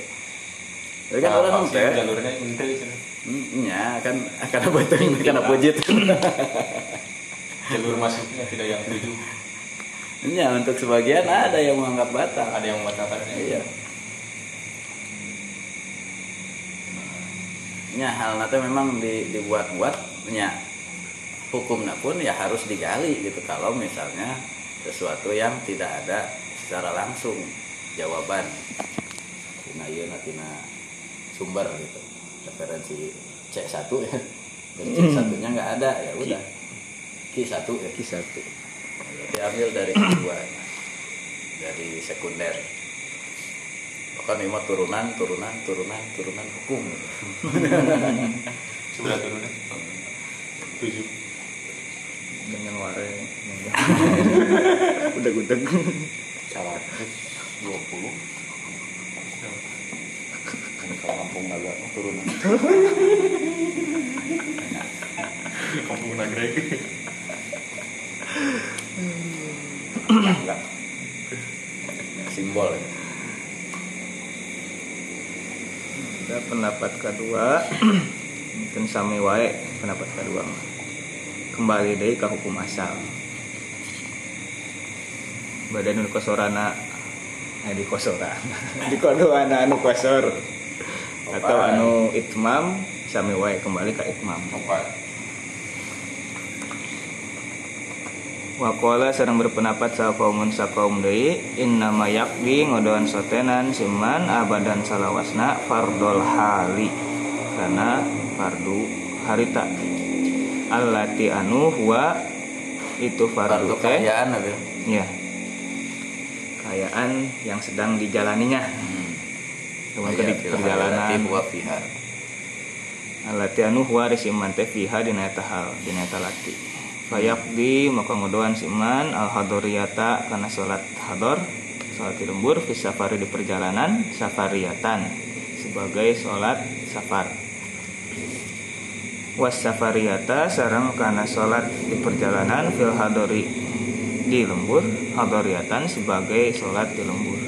Tapi kan orang vaksin teh jalurnya ente cenah. Hmm, nya kan karena betul karena pujit. *laughs* Jalur masuknya tidak yang tujuh. Nya untuk sebagian ada yang menganggap batal. Ada yang membatalkannya. Iya nya hal nanti memang di, dibuat-buat nya hukumnya pun ya harus digali gitu. Kalau misalnya sesuatu yang tidak ada secara langsung jawaban tina ieu tina sumber gitu referensi C1 ya. Dan C1 nya nggak ada ya udah. Q1 ya. Q1 diambil dari kedua dari sekunder bahkan lima turunan turunan turunan turunan hukum. *laughs* Sebelah turunnya tujuh. Dengan wareng *laughs* udah gudeg seratus dua puluh. Kalau kampung naga turunan. *laughs* Kampung nagrek. Enggak. Simbol ya. ada pendapat kedua. *clears throat* Mungkin sami wae pendapat kedua. Kembali deh ke hukum asal. Badan nu kosorana eh di kosoran *laughs* di kodoana anu kosor. Atau anu itmam sami wae kembali ke itmam. Empat Wakola sedang berpendapat sa kaumun sa kaum deui innama yakdi ngodoan sotenan siman abadan salawasna fardol hali karena fardu harita. Allati anu huwa itu Fardu teh kekayaan apa ya? ya kayaan yang sedang dijalaninya. Kemudian Kaya di perjalanan. alati anu huwa risiman teh fiha dina eta hal dina eta lati fayaqdi maka ngodoan siman al hadoriyata kana salat hador salat di lembur fi safari di perjalanan safariyatan sebagai salat safar was safariyata sareng kana salat di perjalanan fil hadori di lembur hadoriyatan sebagai salat di lembur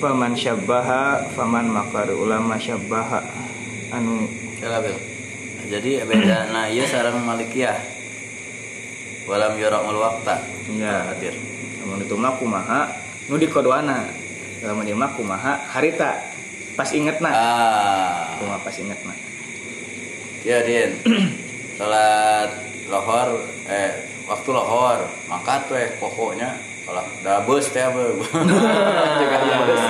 faman syabbaha faman makari ulama syabbaha anu Kira Bil. Jadi beda nah ieu sareng Malikiyah. Walam yura'ul waqta. Ya. hadir. namun itu mah kumaha nu di kodoana dalam dia mah kumaha harita pas inget nah Ah. kumaha pas inget nah Ya Din. *clears throat* Salat lohor eh waktu lohor mangkat we pokoknya kalau da bus teh be. *laughs* Juga ya bus.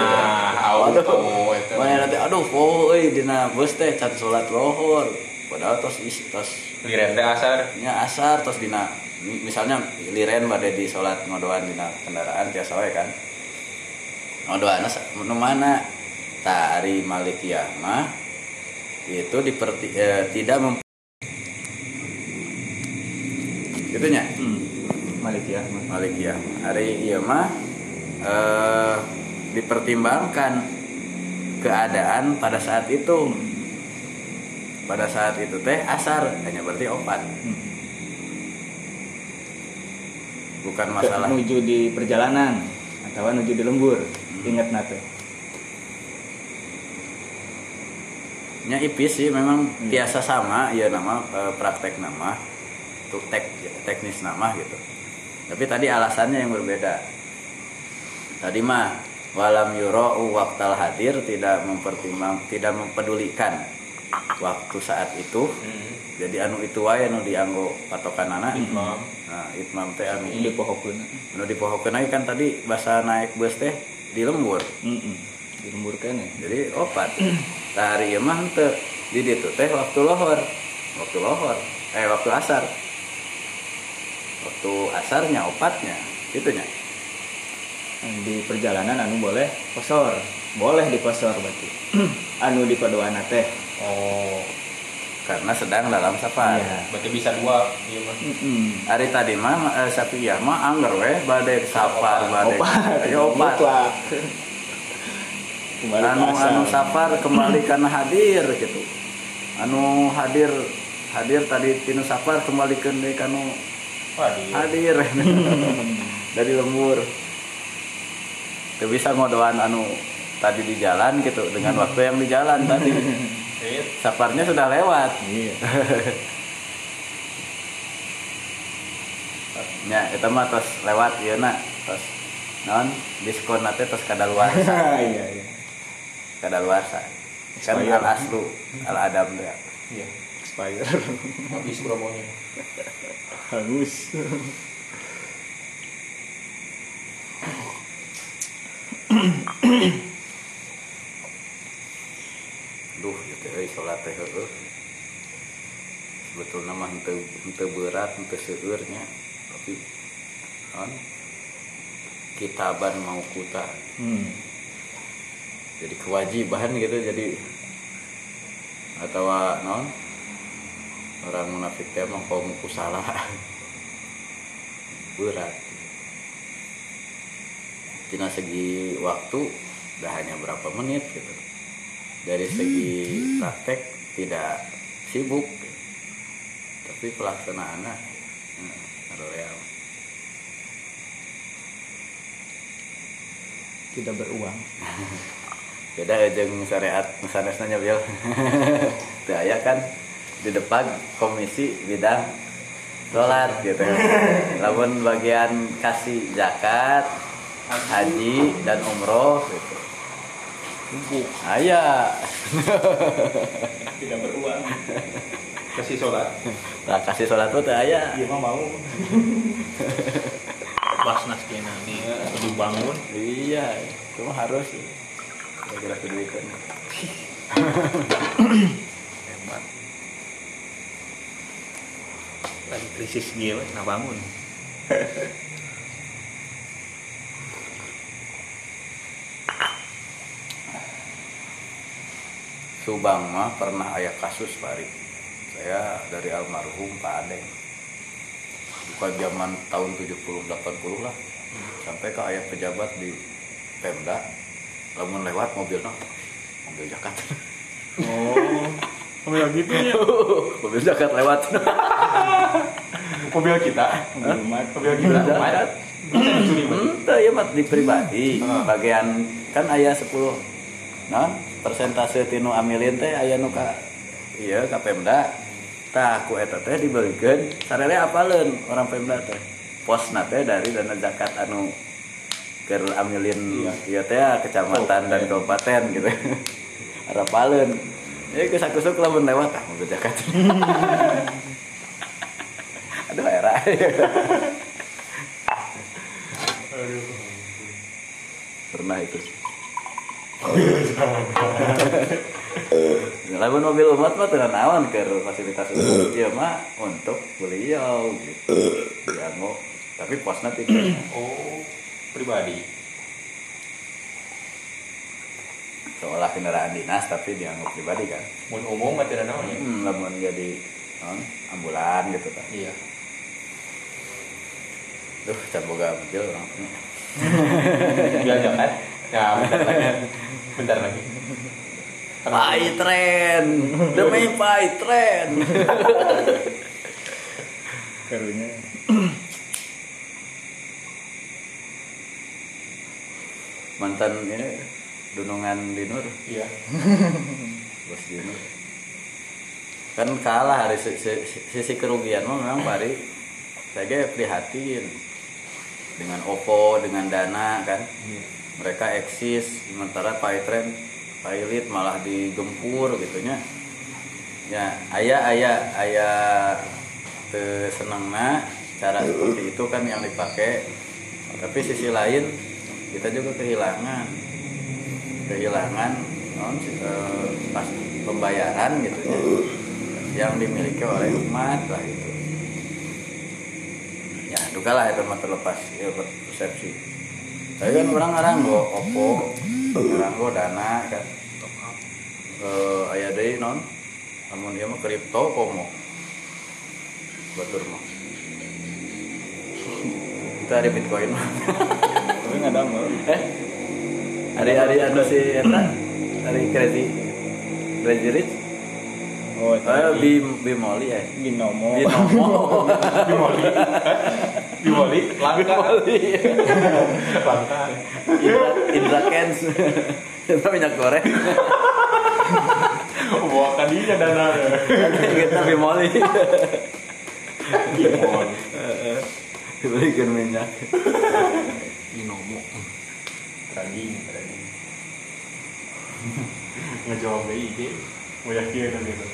auto eta. Mana nanti aduh poho euy dina bus teh can salat lohor. Padahal tos isi tos liren teh asar. Nya asar terus dina misalnya liren bade di sholat ngodoan dina kendaraan tiasa wae kan. Ngodoan nu mana? Tari malikiyah mah itu diperti eh, tidak mem itunya? Hmm. Malikiyah mah. Malikiyah hari iya mah eh, dipertimbangkan keadaan pada saat itu pada saat itu teh asar hanya berarti opat. Hmm. bukan masalah. menuju di perjalanan atau menuju di lembur. Ingat nate nya ipis sih memang biasa sama ya nama eh, praktek nama untuk tek teknis nama gitu. Tapi tadi alasannya yang berbeda. Tadi mah walam yuro waktal hadir tidak mempertimbang tidak mempedulikan waktu saat itu. Jadi anu itu wae anu dianggo patokan anak. Imam. nah itmam teh anu di pohokeun anu dipohokeun lagi kan tadi bahasa naik bus teh di lembur heeh dilemburkan ya jadi opat. *clears throat* Nah, hari ieu mah henteu. Di ditu teh waktu lohor. Waktu lohor. Eh waktu asar. Waktu asarnya opatnya. Itunya. Di perjalanan anu boleh kosor. Boleh di kosor berarti. *clears throat* Anu di padoan teh Oh, karena sedang dalam safar. Iya. berarti bisa dua. Iya mah. Heeh. hari tadi mah eh, sapiyah mah angger weh badai safar badai. Opat. Ayo opat *laughs* anu anu safar kembali karena hadir gitu. Anu hadir hadir tadi tinu safar kembali ke kanu Waduh. hadir. *laughs* dari lembur. Teu bisa ngodoan anu tadi di jalan gitu dengan waktu yang di jalan tadi *laughs* Iya. safarnya sudah lewat iya *laughs* ya itu mah tos lewat iya nak tos non diskon nanti tos kadaluar *laughs* iya iya kadaluar kan Expired. al aslu al adam ya Iya. expire *laughs* Habis promonya. hangus duh euy salat teh heueuh. Sebetulnya mah henteu henteu berat henteu seueurnya. Tapi non kitaban mau kuta. Hmm. jadi kewajiban gitu jadi atau non orang munafik teh emang kaum salah *laughs* berat. Tina segi waktu udah hanya berapa menit gitu dari segi praktek tidak sibuk tapi pelaksanaannya hmm, real tidak beruang. *laughs* Beda jeung syariat sanesna bil teu *laughs* aya kan di depan komisi bidang sholat gitu. Lamun bagian kasih zakat haji dan umroh gitu aya *laughs* tidak beruang. Kasih sholat. Nah kasih sholat tuh teu aya iya mah mau. *laughs* Basnas kena nih dibangun iya itu mah harus. Kira-kira keduikan hebat. Lagi krisis dia, nah bangun. *laughs* Subang mah pernah ayah kasus Pak Ari. Saya dari almarhum Pak Adeng. Bukan zaman tahun 70 80 lah. Sampai ke ayah pejabat di Pemda. Lamun lewat mobilnya mobil jakat. Oh. Mobil gitu ya. *laughs* mobil jakat lewat. Mobil kita. mobil umat Mobil kita. Curi berarti. Ente ya mat di pribadi. Ah. Bagian kan ayah 10 nah persentase tinu amilin teh aya nu ka iya ka Pemda. Tah ku eta teh dibelikeun sarele apaleun orang Pemda teh. Posna teh dari dana zakat anu keur amilin iya teh kecamatan dan kabupaten gitu. *laughs* Arapaleun. Ya geus sakusuk lamun lewat ah mobil zakat. *laughs* Aduh era. *laughs* Pernah itu. *laughs* Lamun mobil umat mah tenan naon ke fasilitas umum ya mah untuk beliau gitu. Ya mau tapi posna tidak. Oh, pribadi. seolah kendaraan dinas tapi dianggap pribadi kan Mun umum mah tidak naon ya. hmm, lamun jadi non, ambulan gitu kan Iya. duh can boga mobil orang. *laughs* Diajak kan? Ya, *laughs* bentar lagi. Pai tren. Demi pai tren. Karunya. Mantan ini dunungan dinur Iya. bos dinur kan kalah dari si- si- si- sisi kerugian mah memang pari saya prihatin. Dengan Oppo dengan Dana kan mereka eksis sementara Paytren pilot malah digempur gitunya. Ya ayah ayah ayah senengna cara seperti itu kan yang dipakai. Tapi sisi lain kita juga kehilangan. Kehilangan non, eh, pas pembayaran gitu ya yang dimiliki oleh umat lah itu. Ya duka lah itu mah terlepas ya persepsi tapi kan orang orang go oppo orang go dana kan. Eh aya deui non namun dia mah kripto komo batur mah. Kita ada bitcoin mah. *laughs* Tapi nggak ada mau eh? Hari-hari anu si hari crazy crazy rich oh oh bim bimoli ya binomo binomo *laughs* Bimoli. Bimoli. Langka. Langka. Indra, Indra Kens itu minyak goreng *laughs* Bawa kadinya dana. kita bimoli Bimoli. dibelikan minyak Binomo. Traging, traging. Ngejawab IG. Mau yakin gitu.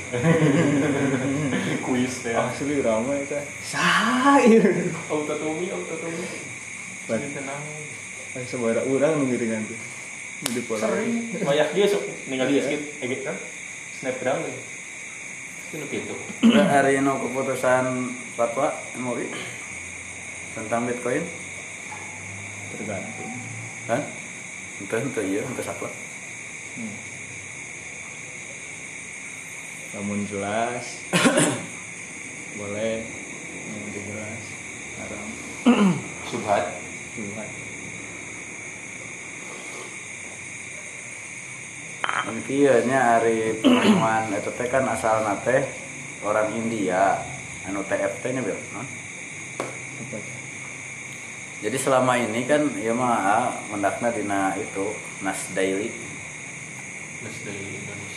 *laughs* Kuis ya. asli ramai teh sair Auto tumi, auto tumi. Bat. Ini tenang. Ay, sabara urang nu tuh di pola Sering. Banyak dia sok ninggal dia skip. Ege kan. Snapgram nih. Itu gitu. hari ini keputusan fatwa MUI tentang bitcoin tergantung kan itu itu iya itu saklek hmm. Namun jelas boleh yang jelas haram Subhat. Mungkin nya hari pertemuan itu teh kan asal nate orang India anu TFT nya bil non? Jadi selama ini kan ya mah mendakna dina itu Nas Daily. Nas Indonesia.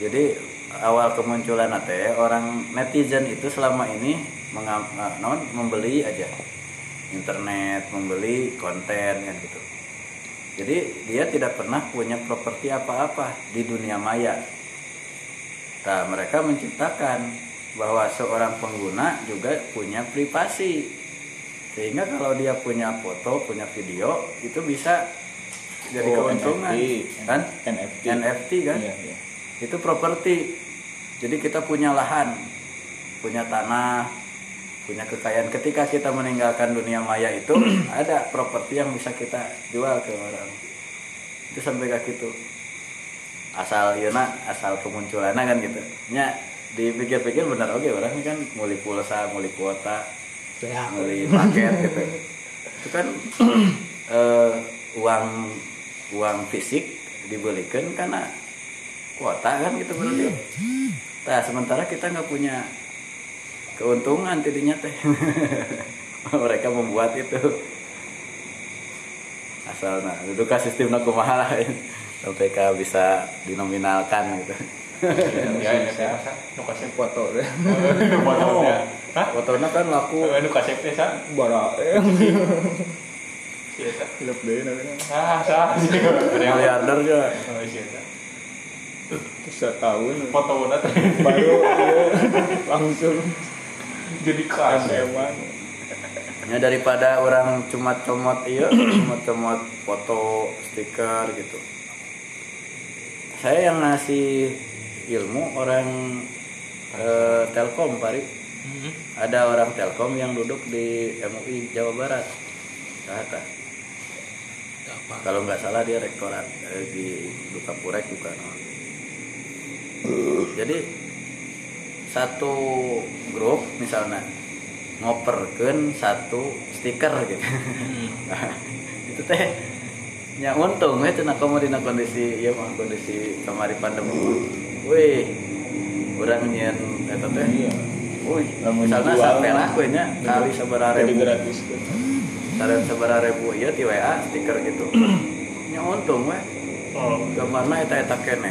Jadi awal kemunculan teh orang netizen itu selama ini mengam, non membeli aja internet, membeli konten kan gitu. Jadi dia tidak pernah punya properti apa-apa di dunia maya. Nah, mereka menciptakan bahwa seorang pengguna juga punya privasi. Sehingga kalau dia punya foto, punya video, itu bisa jadi Oh, keuntungan. NFT. Kan? NFT NFT kan? iya, iya. Itu properti. Jadi kita punya lahan punya tanah punya kekayaan. Ketika kita meninggalkan dunia maya itu *clears throat* ada properti yang bisa kita jual ke orang. Itu sampai kayak gitu asal Yuna asal kemunculan kan gitu. Nya dipikir-pikir benar oke orang ini kan muli pulsa muli kuota muli paket gitu. *clears throat* Itu kan *clears throat* eh, uang uang fisik dibelikan karena kuota kan gitu berarti. Nah sementara kita nggak punya keuntungan tidinya teh. *laughs* Mereka membuat itu. Asal nah itu kan sistem kumaha. Lah *laughs* sampai ka bisa dinominalkan gitu. Ya, NFT masa nu kasep foto deh. *laughs* Foto. Ya. Hah? fotonya kan laku. Nu kasep teh sa? bara eh Iya hidup deh namanya. Ah, sa. Ada yang miliarder juga. Oh, iya setahun. Foto baru iya, langsung. Jadi kasep. eman ya daripada orang cuma comot iya cuma comot foto stiker gitu. Saya yang ngasih ilmu orang eh, Telkom Pari ada orang Telkom yang duduk di MUI Jawa Barat. Kata kalau nggak salah dia rektorat eh, di duka purek bukan jadi satu grup misalnya ngoperkan satu stiker gitu. Nah, *laughs* itu teh nya untung ya cenah kamu dina kondisi ya mah kondisi kamari pandemi wih urang nyen eta teh. Iya. wih misalnya sampai lah we nya kali sabaraha Jadi ribu. kan. Sareng sabaraha ribu ieu ti WA stiker gitu. Nya *clears throat* untung we Oh, gambarna eta eta keneh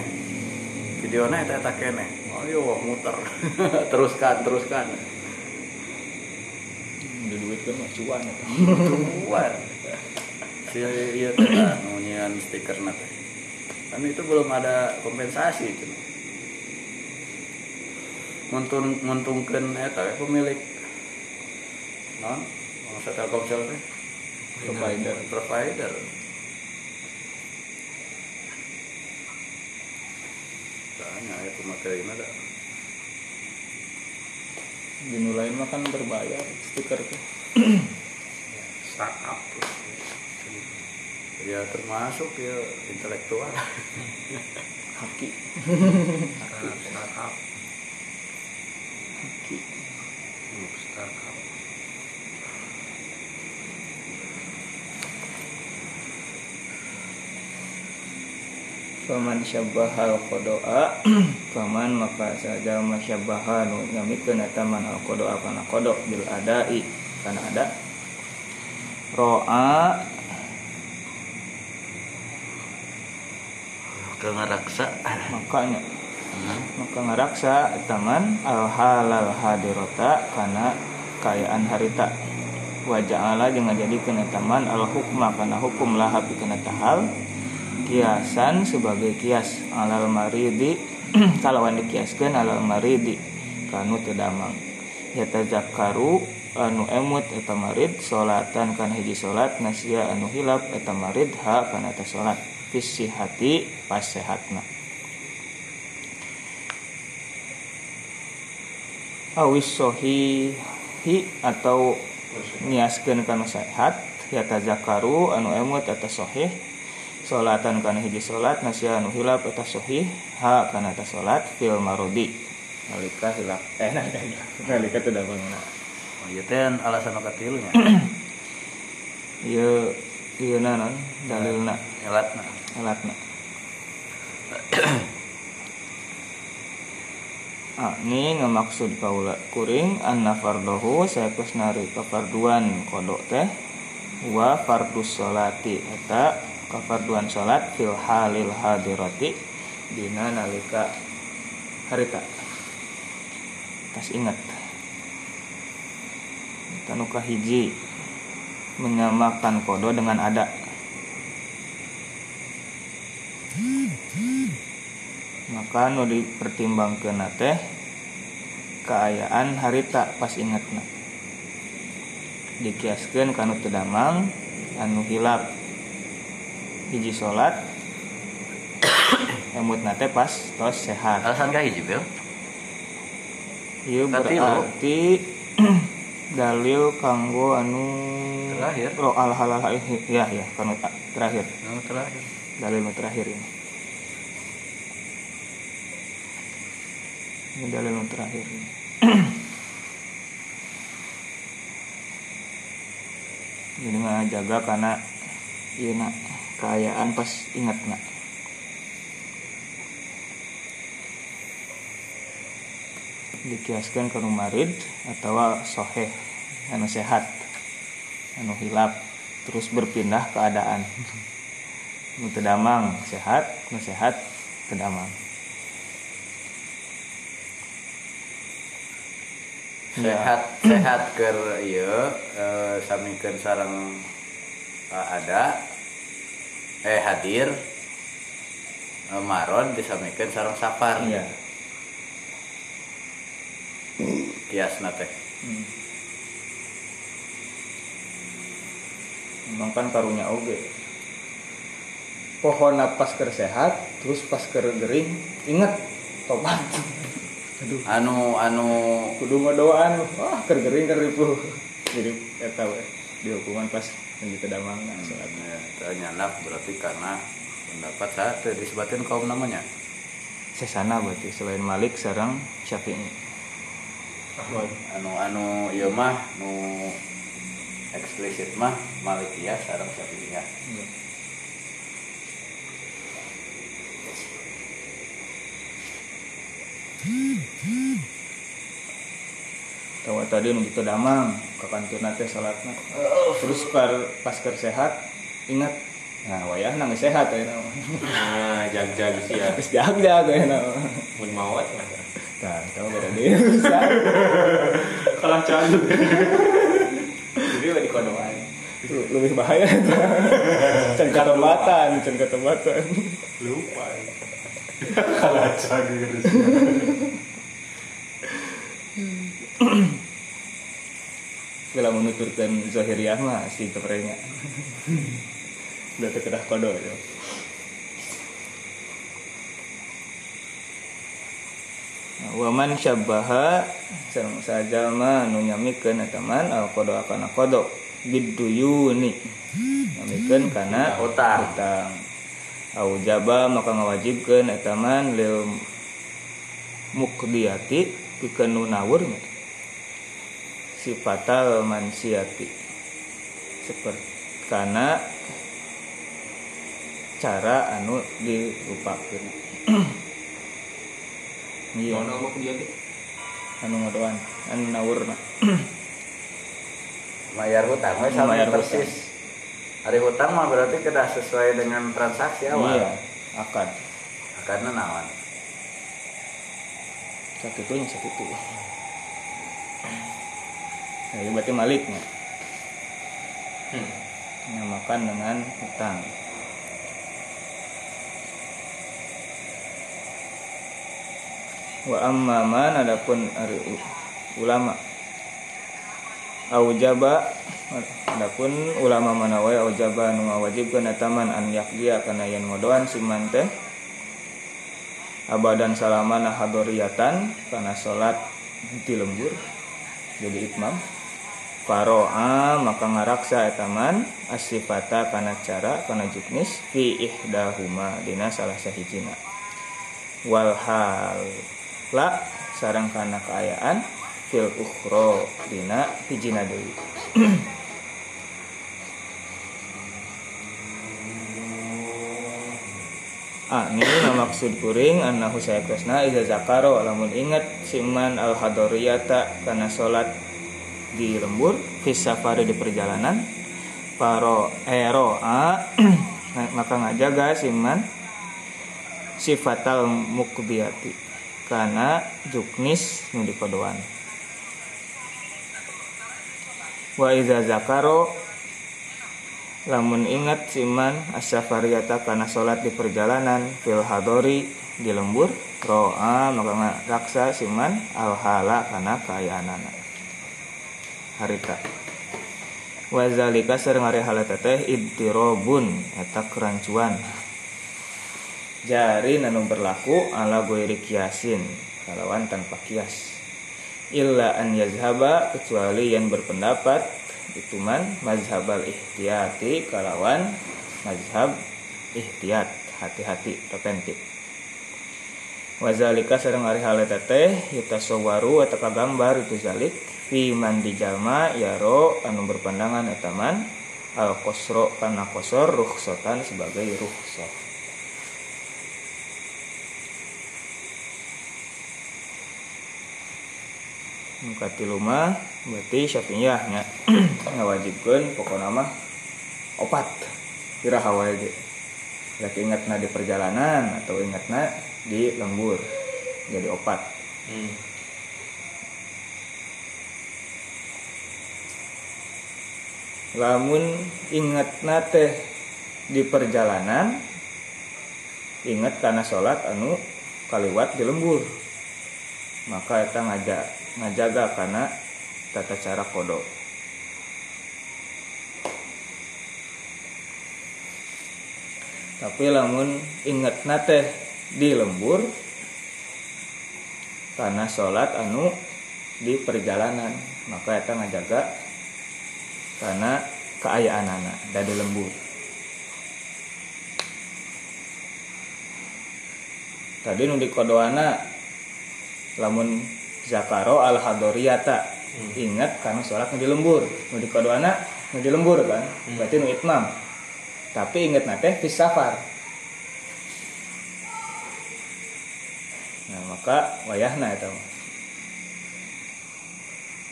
videona eta eta keneh ayo muter. *laughs* Teruskan teruskan. Ada duit kan mah cuan. ya. keluar si iya teh anu nyian stiker teh kan itu belum ada kompensasi itu. Nguntun nguntungkeun eta we pemilik. Non masa Telkomsel teh. Provider. provider tanya ya pemakaian ada Di nu lain mah kan berbayar stiker tuh. startup ya termasuk ya intelektual Haki. startup startup Haki. Hmm, startup Faman syabahal kodoa *clears throat* Faman maka saja masyabaha nu nyamikeun eta man al kodoa kana kodok bil adai kana ada roa. Ke ngaraksa. Makanya maka ngaraksa taman al halal hadirota kana kayaan harita. Wajah Allah jangan jadikan taman al hukma kana hukum lah pikeun eta hal kiasan sebagai kias alal maridi. *clears throat* Kalau wan dikiaskeun alal maridi kanu teu damang yatazakkaru anu emut eta marid salatan kan hiji salat nasia anu hilap eta marid ha kana eta salat fis hati pas sehatna. Awis sohihi atau niaskeun kana sehat yatazakkaru anu emut eta sahih salatan kana hiji salat nasia anu hilap eta sahih ha kana eta salat fil marudi. Nalika hilap. Eh nalika *laughs* teu damangna oh ieu teh alasan nu katilunya ieu *clears throat* ieu naon dalilna elatna alatna *clears throat* Ah, ini ngemaksud kaula kuring anna fardohu saekus nari kafarduan kodok teh wa fardus salati eta kafarduan salat fil halil hadirati dina nalika harita. Tas ingat. Tanuka hiji menyamakan kodo dengan ada. Maka nu dipertimbangkeun teh keayaan harita pas ingatna. Dikiaskeun kanu teu damang anu hilap hiji salat *coughs* emut nate pas tos sehat. Alasan ka hiji Bel? Katilu. berarti *coughs* dalil kanggo anu Terakhir. oh, al halal ya ya kanu ta- terakhir. Nu terakhir. Dalil nu terakhir ini. Ini dalil nu terakhir ini. *coughs* Jadi nggak jaga karena iya nak keayaan pas ingat nak dikiaskan ke marid atau soheh anu sehat anu hilap terus berpindah keadaan. Nu teu damang sehat nu sehat teu damang sehat sehat ke iya eh, samikeun sareng eh, ada eh hadir eh, maron disamikeun sareng safar iya kiasna teh Hmm. Emang kan karunya oge. Pohon pas keur sehat, terus pas keur gering, inget tobat. *laughs* Aduh, anu anu kudu ngadoaan. Wah, keur gering ripuh. Jadi eta we. Di hukuman pas yang kita damang. Nah, salat ya, itu nyandak berarti karena pendapat satu disebutkan kaum namanya. Sesana berarti selain Malik sarang Syafi'i. Anu anu iya mah nu eksplisit mah Malikiyah sareng Syafi'iyah tawa tadi nu gitu damang ke kantor nate salatna terus par pas keur sehat ingat nah wayah nang sehat ya Nah, jag-jag sih ya. terus jag jag ya nama Mun mawat. nah tahu beda deh Kalah candu. jadi di kodoan Lu- lebih bahaya can katobatan can katobatan Lupa. Kalah candu. Menuturkan zahiriyah mah si keperenya udah terkedah kodo ya. Waman syabbaha sareng saja mah nu nyamikeun eta man al qada kana qada biduyuni nyamikeun kana Utang. utang au jaba maka ngawajibkeun eta man lil mukdiyati pikeun nu nawur. Sifatal mansiati. Seperti karena cara anu dilupakeun *clears throat* iya. Anu ngadoan anu nawurna *clears throat* Mayar hutang, we sama Mayar persis. Hari hutang mah berarti kedah sesuai dengan transaksi awal. iya akad. Karena nawan. sakitunya sakitu ini berarti maliknya Hmm. dengan hutang. Wa amma man adapun ulama. Aujaba adapun ulama mana wae aujaba nu ngawajibkeun eta man an yakdia kana yen ngodoan siman teh abadan salamana hadoriyatan kana salat di lembur jadi itmam Faro'a maka ngaraksa etaman asifata kana cara kana juknis fi ihdahuma dina salah sahijina. Wal hal la sarang kana kaayaan fil ukhro dina hijina deui. *clears throat* Ah, ini nama maksud kuring annahu sayakosna iza zakaro lamun ingat siman al hadoriyata karena sholat di lembur fis safari di perjalanan paro ero a maka ngajaga siman sifatal mukbiyati karena juknis nu dikodoan wa iza zakaro lamun ingat siman asyafariyata karena sholat di perjalanan fil hadori di lembur ro'a maka raksa siman al hala karena kaayaanana harita. Wazalika sareng ari halata teh idtirobun eta kerancuan. Jari nanu berlaku ala goiri kiasin kalawan tanpa kias. Illa an yazhaba kecuali yang berpendapat itu man mazhabal ihtiyati kalawan mazhab ihtiyat hati-hati preventif wazalika sareng ari haleta teh yutasawaru eta kagambar itu zalik fi man dijalma yaro anu berpandangan eta man al qasra kana qasar rukhsatan sebagai rukhsah Mukati luma berarti syafi'iyah nya *clears throat* ngawajibkeun pokona mah opat. Kira hawae ge. Ingatna di perjalanan atau ingatna di lembur jadi opat. Hmm. lamun ingatna teh di perjalanan ingat karena sholat anu kaliwat di lembur. Maka eta ngaja ngajaga karena tata cara kodok tapi lamun ingat nate di lembur karena sholat anu di perjalanan. Maka eta ngajaga karena keayaan anak dari lembur. Tadi nu di kodoana lamun zakaro al hadoriyata ingat karena sholat nu di lembur. Nu di kodoana nu di lembur kan? Berarti nu itmam. Tapi ingat nate fis safar nah maka wayahna eta mah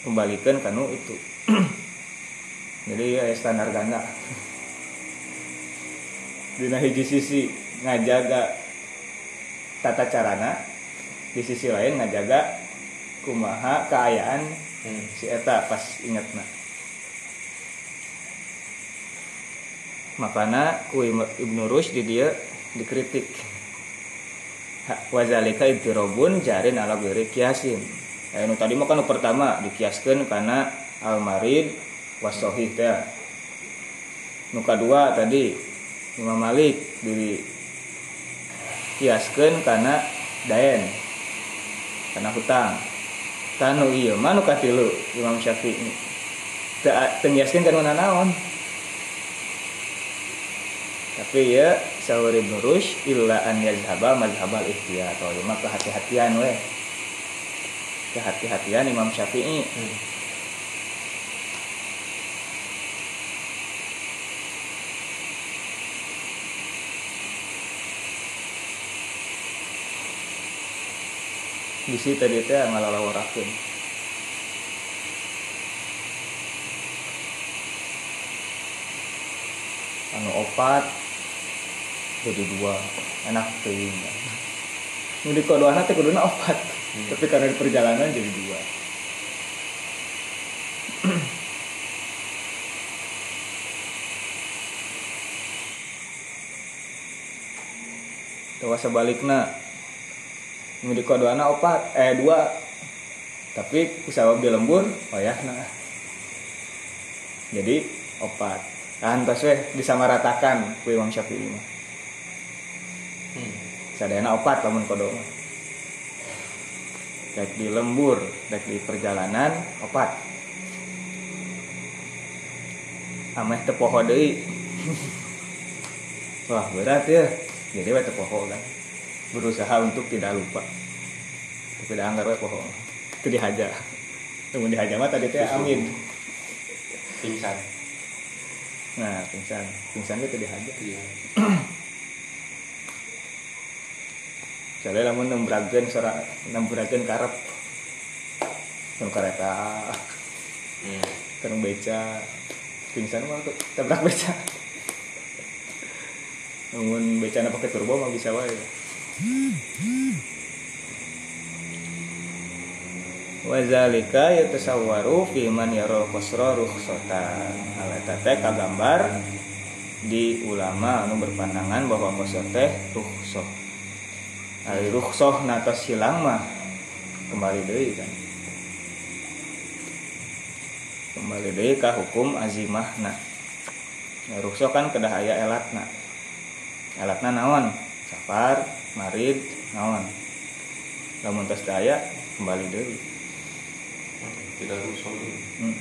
kembalikan kanu itu. *clears throat* Jadi ya standar ganda. Dina hiji sisi ngajaga tata carana di sisi lain ngajaga kumaha keayaan si eta pas ingetna makana ku Ibnu Rushd di dia dikritik wazalika intirobun jarin ala ghairi kiasin. Eh, tadi mah kan nu pertama dikiaskeun karena almarid wasohih teh kadua tadi Imam Malik di kiaskeun karena daen karena hutang. Tanu iya mah nu katilu Imam Syafi'i. Teu tengiaskeun kana naon tapi ya sahur Rushd illa an yazhaba mazhabal ihtiyat atau mah kehati-hatian weh. Kehati-hatian Imam Syafi'i. Di situ tadi teh ngalalawarakeun anu opat jadi dua enak teuing nu di kodoana teh kuduna opat tapi karena di perjalanan jadi dua. Tawa sebaliknya nu di kodoana opat eh dua. Tapi kusawab di lembur oh ya nah jadi opat. Lantas weh disamaratakan ku Imam Syafi'i. mah sadayana opat lamun kodo mah Dek di lembur, dek di perjalanan opat. Ameh teu poho deui. *laughs* Wah, berat ya. Jadi we teu poho kan. Berusaha untuk tidak lupa. Tapi dah anggar we poho. Itu dihaja. Tunggu dihaja mah tadi teh amin. pingsan Nah, pingsan. Pingsan itu dihaja. iya *clears throat* Soalnya lamun nembrageun sora nembrageun karep. Nu kareta, hmm. kan beca. Pingsan mah tuh tabrak beca. Namun beca na pakai turbo mah bisa wae. Wazalika yatasawwaru fi man yara qasra rukhsatan. Hal eta teh kagambar di ulama anu berpandangan bahwa qasar teh rukhsah. Ari rukhsah na tos hilang mah kembali deui kan. Kembali deui ka hukum azimahna. Nah, rukhsah kan kedah aya elatna. Elatna naon? Safar, marid, naon. Lamun tos teu aya kembali deui. tidak rusuh Hmm.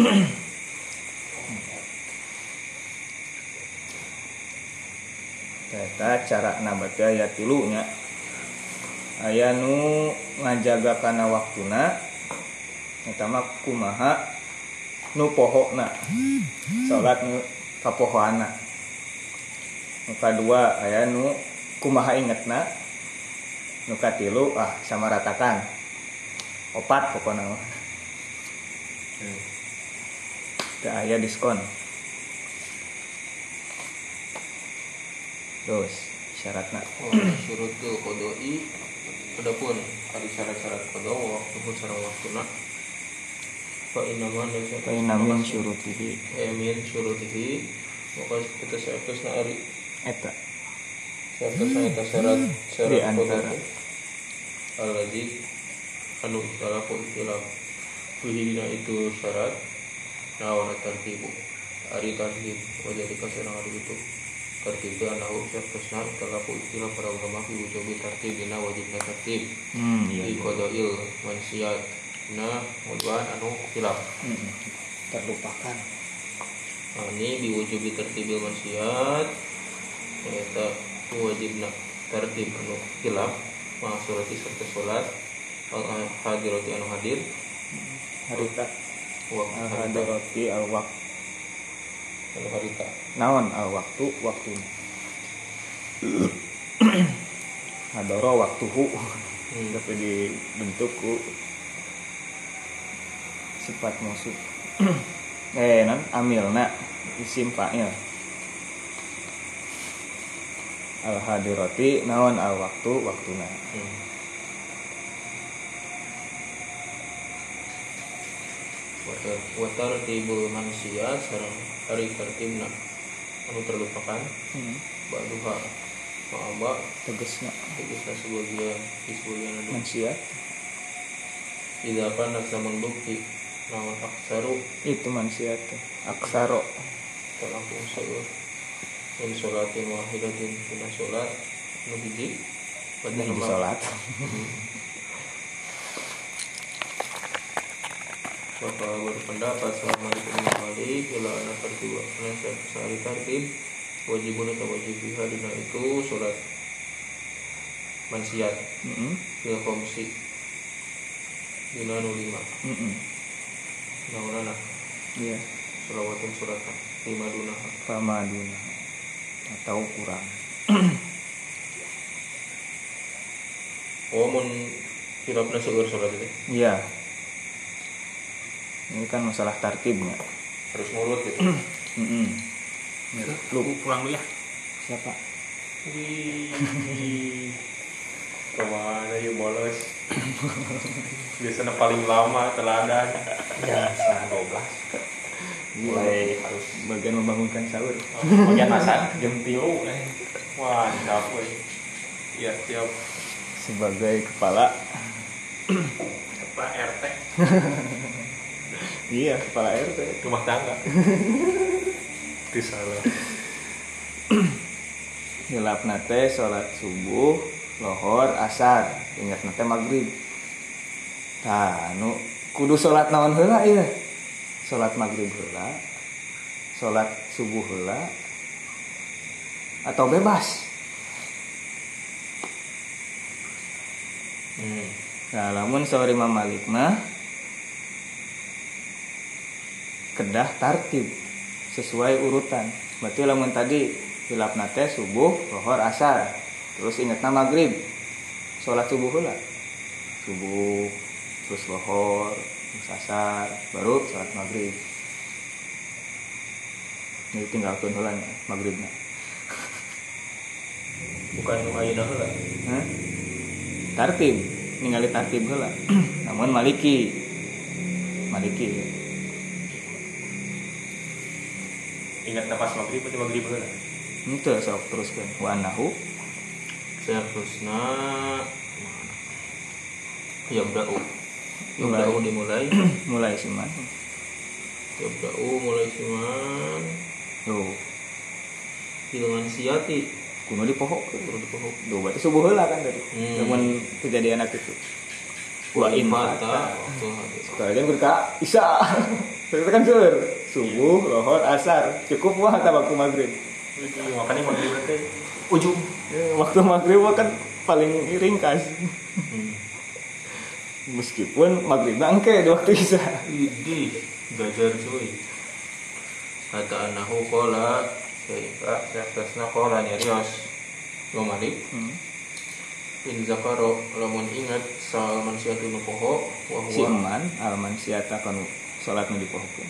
*clears throat* Eta cara nabati aya tilunya. Aya nu ngajaga kana waktuna eta mah kumaha nu pohona salat nu kapohoana. Nu kadua aya nu kumaha ingetna nu katilu ah sama ratakan opat pokokna mah. Teu aya diskon terus syaratna oh, surut tuh kodoi adapun ada syarat-syarat kodo waktu pun syarat waktu nak. Fa inaman inna min syurutihi. Emin surutihi maka kita seharusnya na ari eta. Seharusnya kita syarat syarat Di antara. kodo aladi anu ikhtalafu ikhtilaf Fihi dina itu syarat. Nah wana tartibu Ari tartib Wajah dikasih hari itu tertib anahu syartasna talaku istilah para ulama fi wujubi tartibina wajibna tertib hmm di iya kodoil mansiat na mudwan anu khilaf terlupakan ini diwujubi tertibil mansiat Eta wajibna tertib anu khilaf Ma'asurati serta sholat al hadirati anu hadir harita harita hadirati al anu harita naon? Al waktu waktu. *clears throat* Hadoro waktuhu. Hmm. tapi dibentuk ku sifat maksud. *clears throat* Eh non amilna. Isim fa'il. Al hadirati naon? Al waktu waktuna Hmm. Watar watar tibul manusia sarang hari tertibna anu terlupakan. Hmm. baduha ma'aba tegesna tegasna sebagian di sebagian ada. Manusia. Ida apa nak zaman bukti. Nawan aksaru itu manusia teh aksaro terlangsung seueur min sholatin wahidatin. Tina sholat nu hiji pada sholat *laughs* Bapak berpendapat selama itu Malik bila anak tertib anak sehari tertib wajibun atau wajib dina itu sholat mansiat Mm-mm. fil komsi dina nu lima. Mm-mm. namun anak. Iya. Sholawatun suratan lima duna pamaduna atau kurang. Oh mun hilapna seueur sholat itu? Iya ini kan masalah tartibnya harus mulut gitu *clears throat* Mm-mm. Lu pulang dulu ya. siapa Wih, ke mana ya bolos? Biasanya paling lama teladan. Jangan setengah 12 Mulai harus bagian membangunkan sahur bagian masak jam tilu. Eh. Wah, capek. Iya, siap. sebagai kepala Pak RT *laughs* iya kepala RT rumah tangga. Itu salah. hilap nate sholat subuh lohor asar ingat nate maghrib tah nu kudu sholat naon heula iya sholat maghrib heula sholat subuh heula atau bebas Hmm. Nah, lamun Malik mah kedah tartib sesuai urutan. Berarti lamun tadi hilap nate subuh, lohor, asar. Terus ingetna maghrib. Sholat subuh heula. Subuh, terus lohor, terus asar, baru sholat maghrib. Ini tinggal tuh nya, maghribnya. *laughs* Bukan ayeuna heula. Tartib, ningali tartib heula. *clears throat* Namun Maliki. Maliki. Ingat nafas maghrib atau maghrib heula? Itu sok teruskan. Wa nahu Seharusnya Yabda'u Mulai. Yabda'u dimulai *clears throat* mulai siman. Yabda'u mulai cuman Tuh, Hilman siati kuno di pohon. Turun di pohon Duh, berarti subuh heula kan tadi. Hmm. Namun kejadian itu. Wa in mata. Waktu hadir Sekalian berka isya. Itu *laughs* kan seueur. Subuh, lohor, asar. Cukup wah ta waktu maghrib. Makanya maghrib nanti Ujung Ya, waktu maghrib kan paling ringkas. hmm. Meskipun maghrib bangke di waktu isya. Idi Gajar cuy Kata anahu kola Sehingga Seharusnya kola nyarios Lo malik Hmm. In zakaro Lamun ingat Sal mansiatu nupoho Si Wahuwa eman alman siata kanu salat nu dipohokeun.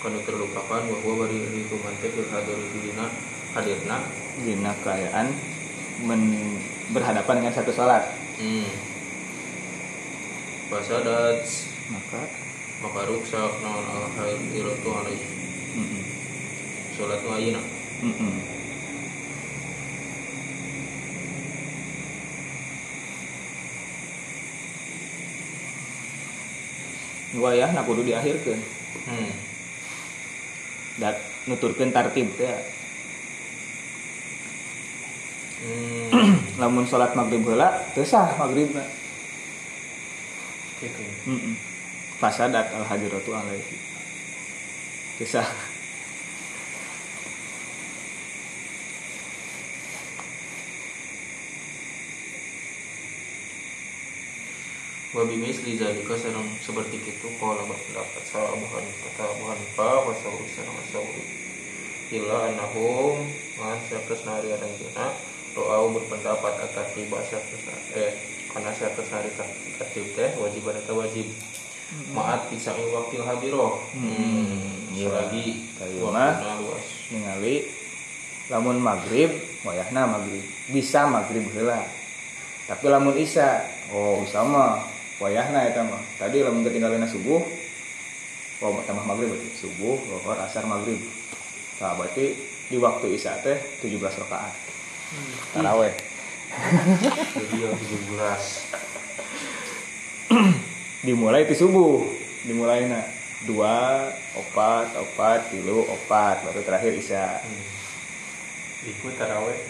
Kanu terlupakan Wahuwa bari itu mantek Hadori dulina Hadirna. Dina keadaan men berhadapan dengan satu salat. Hmm. Fasadat Maka? Maka ruksak Naon al hadiratu alaih mm Sholat nu ayina -mm. Wayah na kudu diakhirkeun. Hmm dat nuturkan tartib ya. hmm. *clears throat* lamun sholat maghrib bola tesah maghrib gitu. Mm -mm. fasadat al hadiratu alaihi Wabi misli zalika sareng seperti itu kalau berpendapat salah bukan kata bukan pa wasauri sareng wasauri illa anahum man syakas nari adang jena doa berpendapat atas tiba syakas eh karena syakas nari katib teh wajib ada wajib. Maat bisa wakil hadiroh hmm, iya. selagi Kayu waktunya luas. Ningali lamun maghrib wayahna maghrib. Bisa maghrib heula. Tapi lamun isya oh bisa mah wayahna eta mah. Tadi lamun ketinggalan subuh oh tambah maghrib berarti. Subuh lohor asar maghrib. Nah berarti di waktu isya teh 17 rakaat. Taraweh. Jadi yang 17 dimulai di subuh. Dimulai na dua opat opat tilu opat. Baru terakhir isya. Ikut taraweh.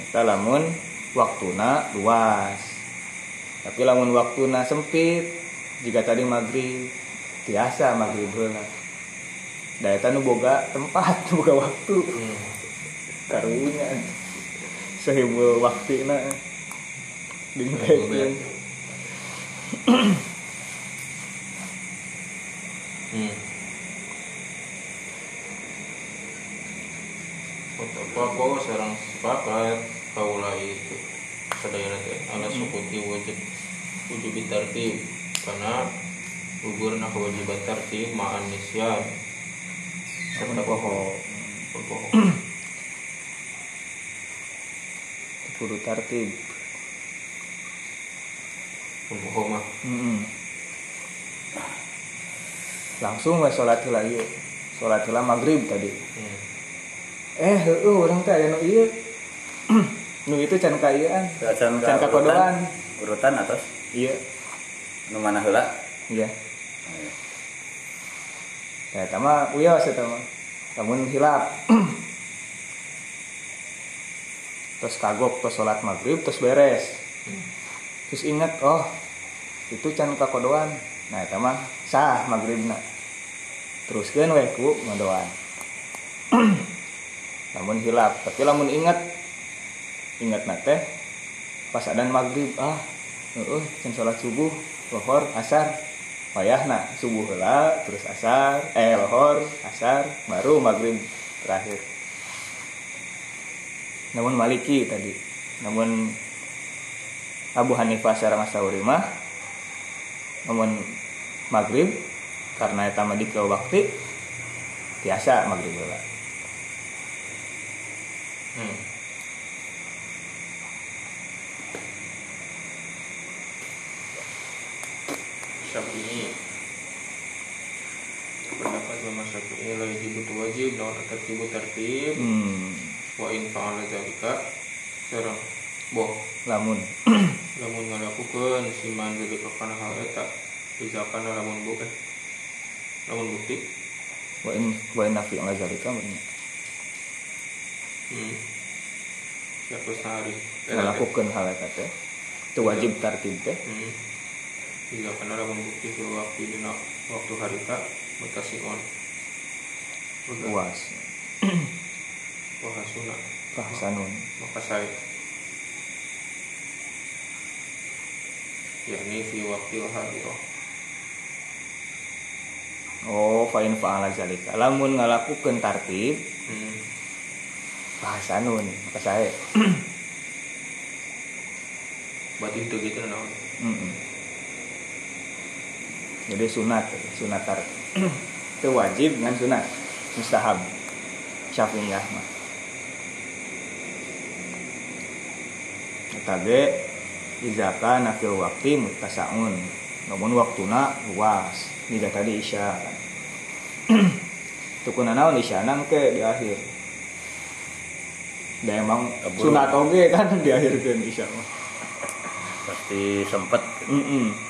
Kita lamun waktuna luas tapi lamun waktuna sempit jika tadi maghrib biasa maghrib heula daya tanu boga tempat *laughs* boga waktu. Hmm. karunya sehingga waktina dimulai Hmm. Untuk apa sarang sepakat kaula itu sadayana teh ala sukuti wajib wujub tartib karena gugurna kewajiban tartib ma'an nisyan serta poho kudu tertib berbohong mah langsung we sholat heula ieu sholat heula maghrib tadi. Hmm. eh heueuh urang teh aya nu itu can kaieuan Can can kakodoan urutan. atas iya. Nu mana heula? Iya. Ya tama uyos eta mah lamun hilap. *clears throat* Terus kagok terus sholat maghrib terus beres. Terus ingat oh itu can kakodoan nah eta mah sah maghribna. Teruskeun we ku ngodoan. *clears throat* Lamun hilap tapi lamun ingat ingat teh pas adan maghrib ah heeh can sholat subuh lohor asar. Wayahna subuh heula terus asar eh lohor asar baru maghrib terakhir. Namun maliki tadi namun Abu Hanifah sareng Asauri mah namun maghrib karena eta mah dikeul waktu biasa maghrib Hmm. Syafi'i. Pendapat Imam Syafi'i la yajibu wajib lawan tertibu tertib hmm, wa in fa'ala zalika sareng boh. Lamun. *coughs* Lamun ngalakukeun siman zalika kana hal eta misalkan lamun bu eh lamun bukti. Wa in wa in nafi ala zalika maksudnya. hmm. ya terus hari ngalakukeun hal eta teh. Itu wajib tertib teh. Hmm. Bila kana lamun bukti fil waktu dina waktu harita mutasiun luas wahasuna *clears throat* fahasanun maka saya yakni fi waktil hadirah oh. Fa in fa'ala zalika. Lamun ngalakukeun tertib hmm. fahasanun maka saya *clears throat* berarti itu gitu naon Mm-mm. Jadi sunat sunat tar itu wajib dengan sunat. Mustahab. Syafi'iyah mah. Tage izaka nafil wakti mutasaun. Namun waktuna luas. Jika tadi isya. *clears throat* Tukuna naon isya? Nang ke di akhir. Da emang sunat oge kan di akhir isya mah. Pasti sempet. Mm-mm. Ya,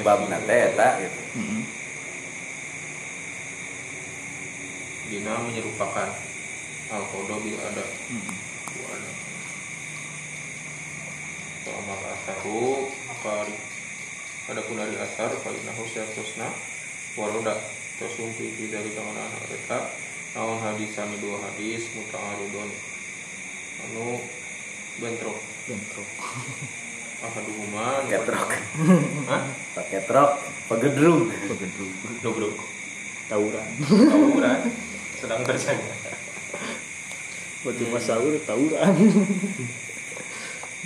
Sebab nate eta gitu. Heeh. Dina menyerupakan Al-Qodo bil ada. Heeh. ada. Selama asaru maka Adapun hari asar Fa'inahu syartusna Waroda Tersumpi Tidak di tangan anak mereka Naon hadis Sami dua hadis Muta'aridun Anu Bentrok. Bentrok *laughs* Ahaduhuma Ketrok. Hah? Pakai trok, pegedrung. pegedruk Dobrok tawuran Tawuran Sedang terjaga waktu pas sahur tawuran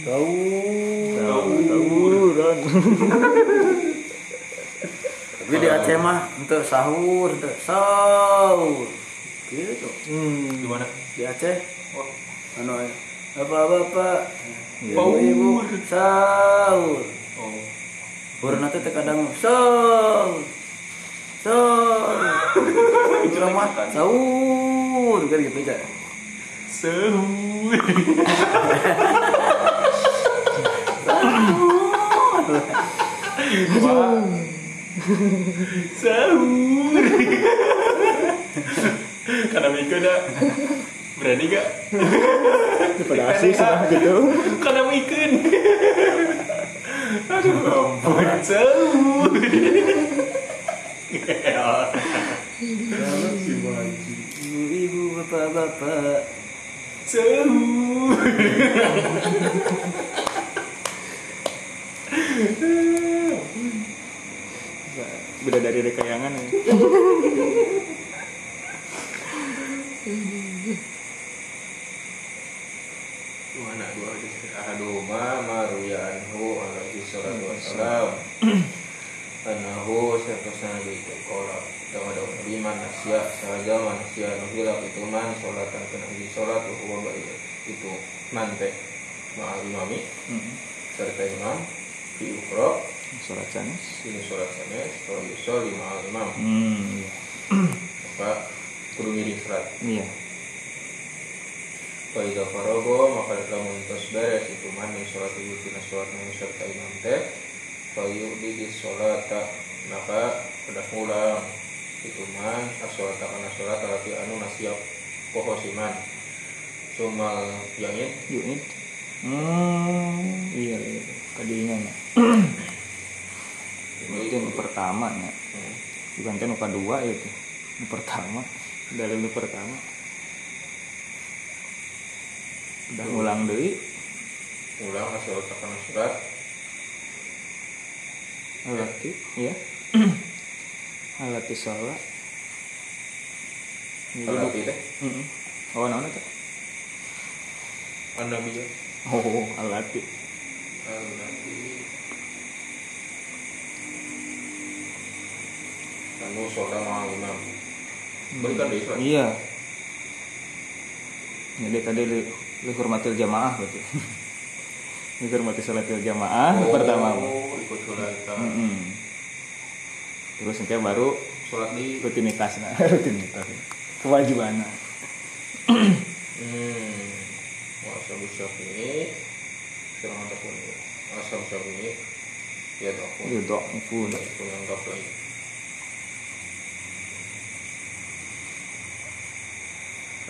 Tahu. tawuran Tapi di Aceh mah untuk sahur, untuk sahur. Gitu. hmm. Gimana? Di Aceh Oh, anu bapak-bapak Ya. ibu sahur. Oh. Purna teh teh kadang sahur. Sahur. *laughs* Itu mah sahur kan gitu aja. Sahur. Sahur. *laughs* Karena Miko dah Berani gak? pada asik sama gitu Karena Mikun Aduh ampun Sahur ibu bapak-bapak Sahur beda dari rekayangan ya. Mana dua hadis Ahaduma maruya anhu alaihi salatu wassalam. Anahu seterusnya Nabi Kola Dawa dawa Nabi man nasya Sahaja man nasya Nuhila itu man Sholatan kena di sholat Huwa baik. Itu mante Ma'al imami. Serta imam. Di ukro sholat sanes Ini sholat sanes Kalau yusol di ma'al imam. Hmm Maka Kudu ngiring sholat iya Faidah farogo maka lamun tos beres itu man min sholat ibu tina sholat nang serta imam teh Fayu di sholat maka pada mulang itu man asolat kana sholat tapi anu nasiap poho siman. Sumal yangin. Yuk it hmm iya iya. Kadinya ya itu yang pertama ya Hmm. bukan kan nuka dua itu. Yang pertama. Dari yang pertama udah ngulang deui. Mulang asolat kana sholat alati ya alati sholat. Kalau teh. Oh, naon eta? an nabi ya Oh, alati. al nabi anu sholat ma'al imam. Berikan deh Iya. Jadi tadi li hormatil jamaah berarti. *laughs* li hormati salatil jamaah Oh, pertama. ikut sholat Mm-mm. Terus nanti baru sholat di rutinitas nah, *laughs* rutinitas. Kewajiban. *clears throat* Hmm, wasabu syafi'i Serang ataupun Wasabu syafi'i Ya dok Itu dok pun. Yang gak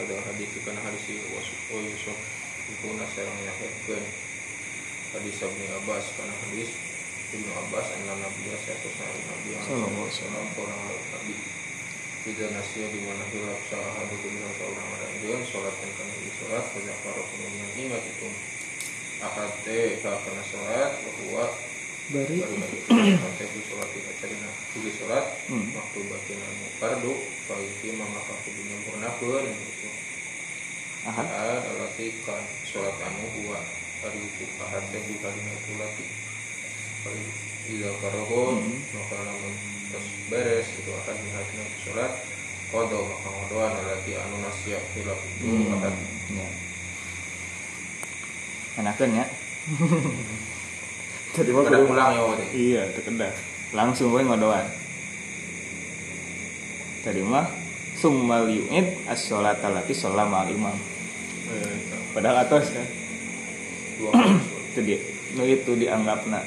baik Ada hadis kan hadis Wasu Yusuf Itu nasarang nyakitkan Hadis Abni Abbas Karena hadis Ibnu Abbas Anna Nabi Satu Nabi Nabi Sallallahu alaihi Sallam Orang Nabi tidak nasia di mana hilaf salah satu dengan seorang rajin sholat dan kami di sholat pada para kemudian ingat itu. Akad teh karena sholat bahwa. *clears throat* baru di sholat Hmm. waktu batin fardu kudu nyempurnakeun gitu anu huwa ahad teh di tidak karobon maka terus beres itu akan kodo maka ngodoan anu nasya hilaf itu akan ya. enakan ya *laughs* mah pada kudu- pulang ya iya terkedah langsung gue ngodoan. Tadi mah summal yu'id as-sholat alati sholat ma'al imam. Padahal atas kan? Sholat. *clears throat* itu dia. Nu itu dianggap nak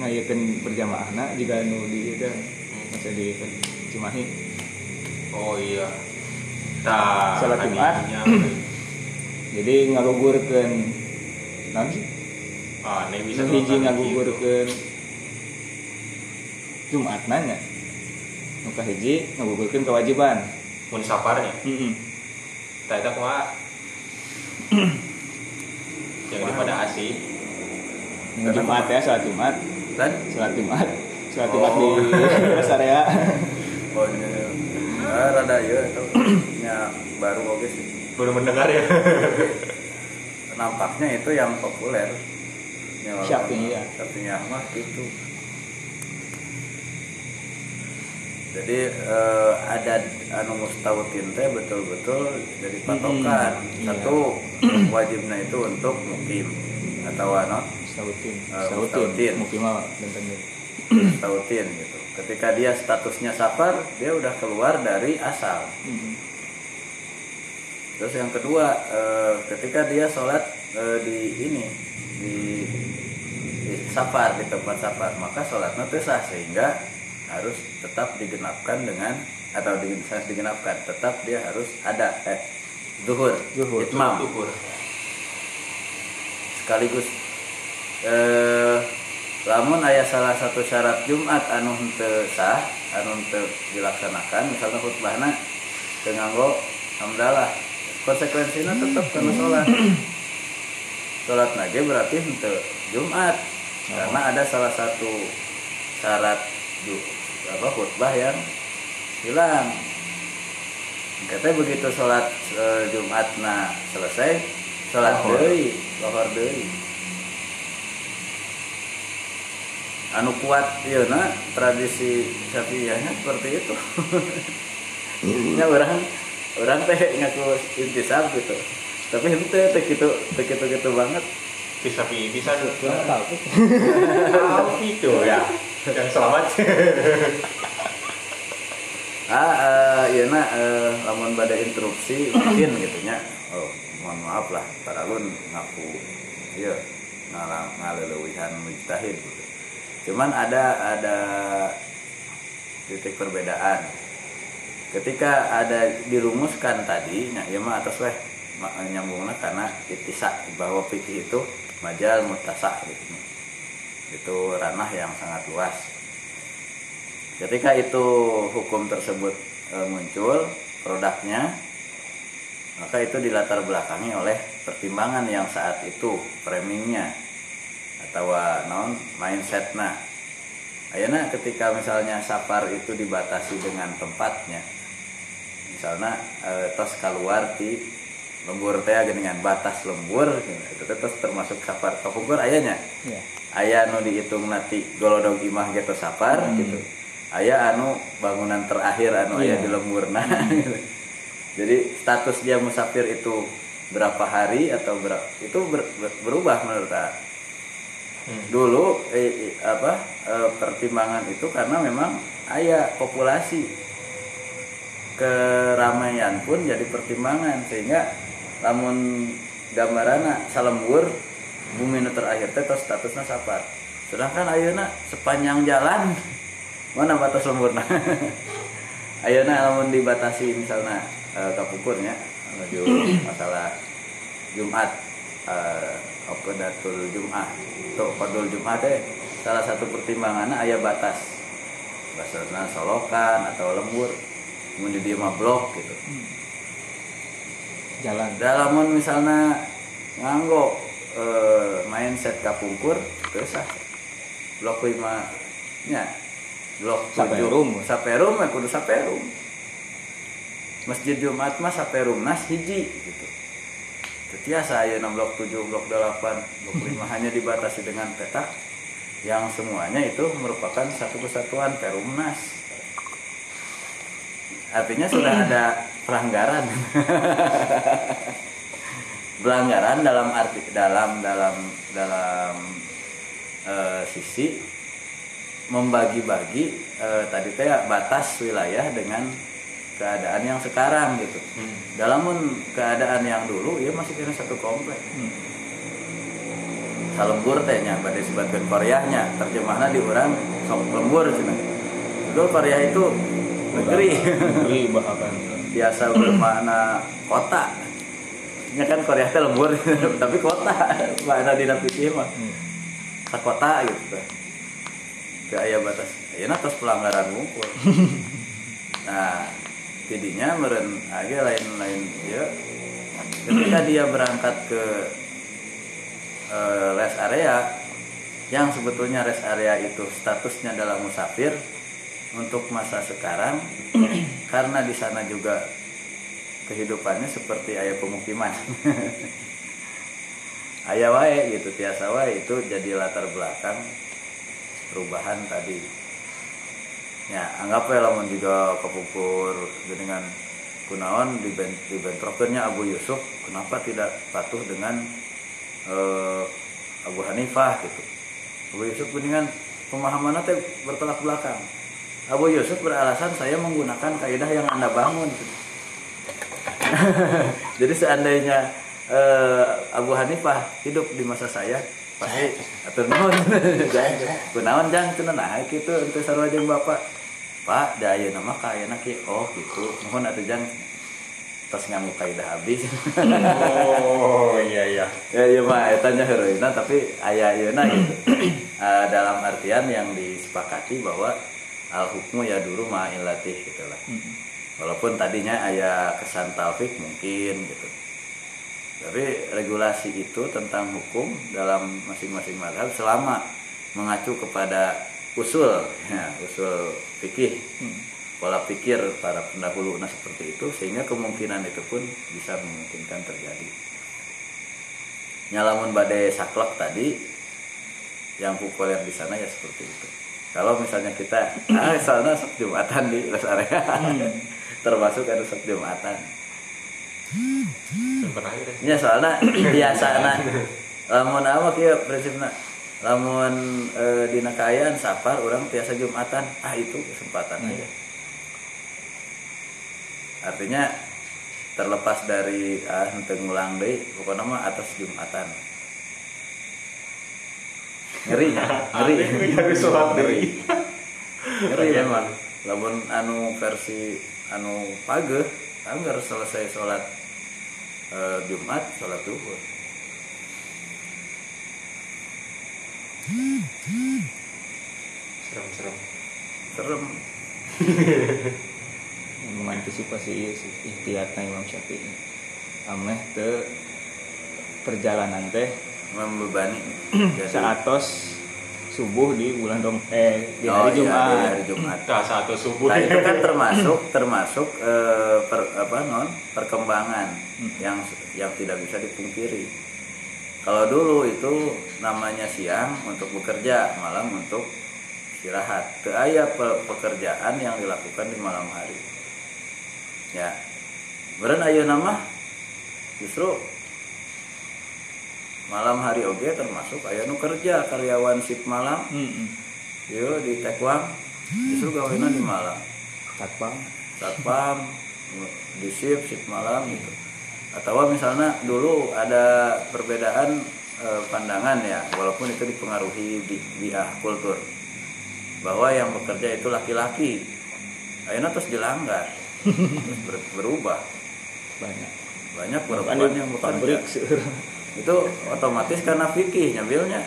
ngayakeun berjamaah nak jika nu di itu masa di Cimahi oh iya. Tah, Sholat Jumat. *clears throat* jadi ngagugurkeun naon sih ah hiji kali gitu. ngagugurkeun Jumat nanya. Nu hiji ngagugurkeun kewajiban. Mun saparnya heeh tak itu kumaha *coughs* yang daripada asik nu Jumat ya salat Jumat. Dan salat Jumat. Salat Jumat di *laughs* Oh. rest area oh ini ah, rada ya itu nya baru oke sih. Belum mendengar ya. *laughs* Nampaknya itu yang populer Ya, Syafi'iyah. Syafi'iyah mah itu. Jadi eh, ada anu mustautin teh betul-betul jadi patokan. Hmm, iya. satu *clears throat* wajibnya itu untuk mukim. Atau ano Sautin, Eh, sautin, Sautin. mungkin mah benten mustautin gitu. Ketika dia statusnya safar dia udah keluar dari asal. Terus yang kedua, eh, ketika dia sholat eh, di ini di safar di tempat safar, maka sholatnya sah sehingga harus tetap digenapkan dengan atau di, saya digenapkan, tetap dia harus ada eh zuhur, Zuhur. itmam. Tukur. sekaligus eh lamun ayah salah satu syarat Jumat anu henteu sah anu henteu dilaksanakan misalnya khutbahna teu nganggo hamdalah. Konsekuensinya tetap karena sholat. *clears throat* Sholat nage berarti henteu Jumat karena ada salah satu syarat apa khutbah yang hilang. Katanya begitu sholat eh, Jumat nah selesai sholat Lohor. deui lohor deui anu kuat ieu na tradisi Syafi'iyahnya seperti itu. *laughs* Nya orang orang teh ngaku intisab gitu. Tapi henteu teh kitu teh kitu gitu banget bisa bisa kurang tahu tuh tahu. Itu ya. Yang selamat. Ah eh, ieu na eh, lamun pada instruksi mungkin gitu nya oh mohon maaf lah. Paralun ngaku ieu ngalang ngaleuweuhan mujtahid gitu. cuman ada ada titik perbedaan. Ketika ada dirumuskan tadi nya ieu mah atas weh nyambungna karena itisa bahwa fikih itu majal mutasa gitu. Itu ranah yang sangat luas. Ketika itu hukum tersebut e, muncul produknya maka itu dilatar belakangi oleh pertimbangan yang saat itu framingnya atau non mindsetnya. Ayeuna ketika misalnya safar itu dibatasi dengan tempatnya misalnya e, tos keluar di lembur teh dengan batas lembur itu teh tos termasuk safar. Kapungkur ayahnya. Ya aya anu dihitung nanti golodog imah gitu safar gitu. Aya anu bangunan terakhir anu aya Iya. di lemburna *laughs* gitu. jadi status dia musafir itu berapa hari atau berapa itu ber- ber- berubah menurut saya dulu eh, apa eh, pertimbangan itu karena memang aya populasi. Keramaian pun jadi pertimbangan sehingga lamun gambarana salembur bumi terakhir teh tos statusnya safar sedangkan ayeuna sepanjang jalan *laughs* mana batas lemburna? *laughs* Ayeuna lamun dibatasi misalnya eh, kapukurnya menuju *clears throat* masalah Jumat eh, Qadatul Jum'ah. Atau Qadul Jum'ah teh salah satu pertimbangannya aya batas. Basarna solokan atau lembur. Kemudian dia mah blok gitu jalan. Dalamun misalnya nganggo eh, mindset kapungkur terus ah blok lima nya blok Saperum. tujuh. saperum ya kudu saperum masjid jumat mah saperum nas hiji gitu. Tetiasa ya blok 7, blok 8, blok 5 hanya dibatasi dengan petak. Yang semuanya itu merupakan satu kesatuan perumnas artinya sudah *clears throat* ada pelanggaran pelanggaran dalam arti dalam dalam dalam eh, sisi membagi-bagi eh, tadi kayak batas wilayah dengan keadaan yang sekarang gitu. Dalam keadaan yang dulu ya masih kena satu komplek. Salembur tehnya pada disebutkan Koreanya terjemahnya di orang sok lembur cina. Dulu Korea itu negeri Negeri bahkan *laughs* biasa bermakna kota. Ya kan Korea lembur *laughs* tapi kota makna di pikir mah. Sakota gitu. Ke aya batas. Ya atas pelanggaran ngumpul. *laughs* Nah, tidinya meren aja lain-lain ya. Ketika dia berangkat ke eh, rest area yang sebetulnya rest area itu statusnya adalah musafir untuk masa sekarang *clears throat* karena di sana juga kehidupannya seperti ayah pemukiman. *laughs* Ayah wae gitu tiasa wae itu jadi latar belakang perubahan tadi. Ya anggap ya lamun juga kepupur dengan kunaon dibentrokannya Abu Yusuf kenapa tidak patuh dengan eh, Abu Hanifah gitu? Abu Yusuf dengan pemahamannya teh bertolak belakang Abu Yusuf beralasan saya menggunakan kaidah yang anda bangun. *laughs* Jadi seandainya eh, Abu Hanifah hidup di masa saya pasti atur nuhun. *laughs* Kunaon jang cenah nah kitu untuk sarua jeung bapak. Pak da ayeuna mah ka ayeuna kieu oh gitu. Nuhun atuh jang. Tos nganggo kaidah habis. Oh *laughs* iya iya. ya iya mah eta nya heureuna tapi aya ayeuna gitu. Eh, *clears throat* dalam artian yang disepakati bahwa al hukmu ya dulu ma ilatih gitu lah. Walaupun tadinya aya kesan taufik mungkin gitu. Tapi regulasi itu tentang hukum dalam masing-masing madhab selama mengacu kepada usul ya, usul fikih. Pola pikir para pendahulu nah seperti itu sehingga kemungkinan itu pun bisa memungkinkan terjadi. Nyalamun badai saklek tadi yang populer di sana ya seperti itu kalau misalnya kita ah sana sok jumatan di rest area. *laughs* Termasuk ada sok jumatan. Deh. Ya soalnya *coughs* biasa nah lamun apa kieu prinsipna lamun e, dina kaayaan sapar orang biasa jumatan. Ah itu kesempatan aja. Artinya terlepas dari ah henteu ngulang deui pokoknya mah atas jumatan ngeri. Ngeri. Harus sholat dari. ngeri. memang lamun anu versi anu page anggar selesai sholat eh, Jumat sholat duhur Serem-serem. serem. Mengantisipasi *laughs* iya sih. Ikhtiatna Imam Syafi'i. Ameh te perjalanan teh membebani *clears throat* saatos subuh di bulan rom eh di Oh, hari iya, Jumat di hari Jumat *clears throat* Nah, satu subuh. Nah itu kan termasuk *clears throat* termasuk eh, per- apa non perkembangan yang yang tidak bisa dipungkiri. Kalau dulu itu namanya siang untuk bekerja, malam untuk istirahat. Teu aya pe- pekerjaan yang dilakukan di malam hari. Ya. Beren ayeuna mah justru malam hari oge termasuk aya nu kerja karyawan shift malam Mm-mm. Yo di Tekwang justru gawena di Malang. Satpam Satpam di shift shift malam gitu. Atau misalnya dulu ada perbedaan eh, pandangan ya, walaupun itu dipengaruhi di biah kultur bahwa yang bekerja itu laki-laki. Akhirnya terus dilanggar, *laughs* terus ber- berubah. banyak Banyak perempuan yang bekerja. Itu otomatis karena fikih nyambilnya.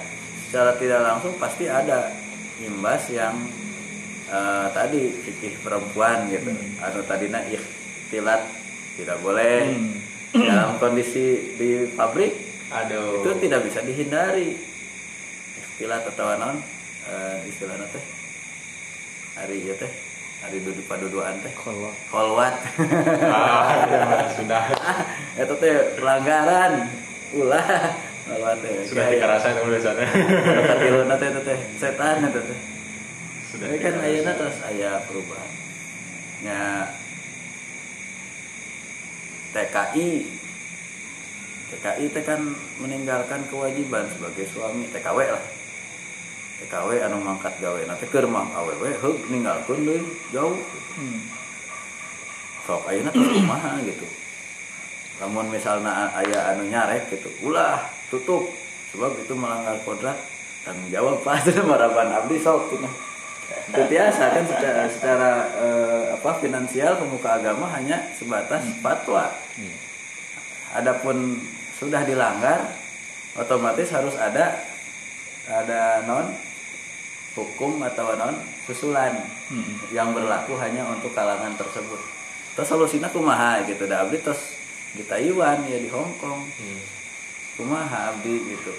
Secara tidak langsung pasti ada imbas yang eh, tadi fikih perempuan gitu. Atau tadinya ikhtilat tidak boleh. Dalam kondisi di pabrik Aduh. itu tidak bisa dihindari. Ikhtilat atau non eh, istilahnya teh hari ya teh hari duduk paduduan teh. Kalau kolwat. Ah, sudah. *laughs* itu teh pelanggaran ulah. Lewat teh sudah dikerasa di sana. Katilu teh teh teh. Setan eta teh. Sudah Tapi kan ayeuna terus aya perubahan. Nya TKI TKI teh kan meninggalkan kewajiban sebagai suami TKW lah. TKW anu mangkat gawe. Nanti keur mah awewe heug ninggalkeun deui jauh. Sok ayeuna terus kumaha gitu lamun misalnya aya anu nyarek gitu ulah tutup. Sebab itu melanggar kodrat tanggung jawab *laughs* pasti maraban abdi sok cenah. itu biasa kan secara secara eh, apa finansial pemuka agama hanya sebatas fatwa. Adapun sudah dilanggar otomatis harus ada ada non hukum atau non susulan yang berlaku hanya untuk kalangan tersebut. Terus solusinya kumaha gitu dah abdi terus di Taiwan ya di Hong Kong. Kumaha abdi gitu.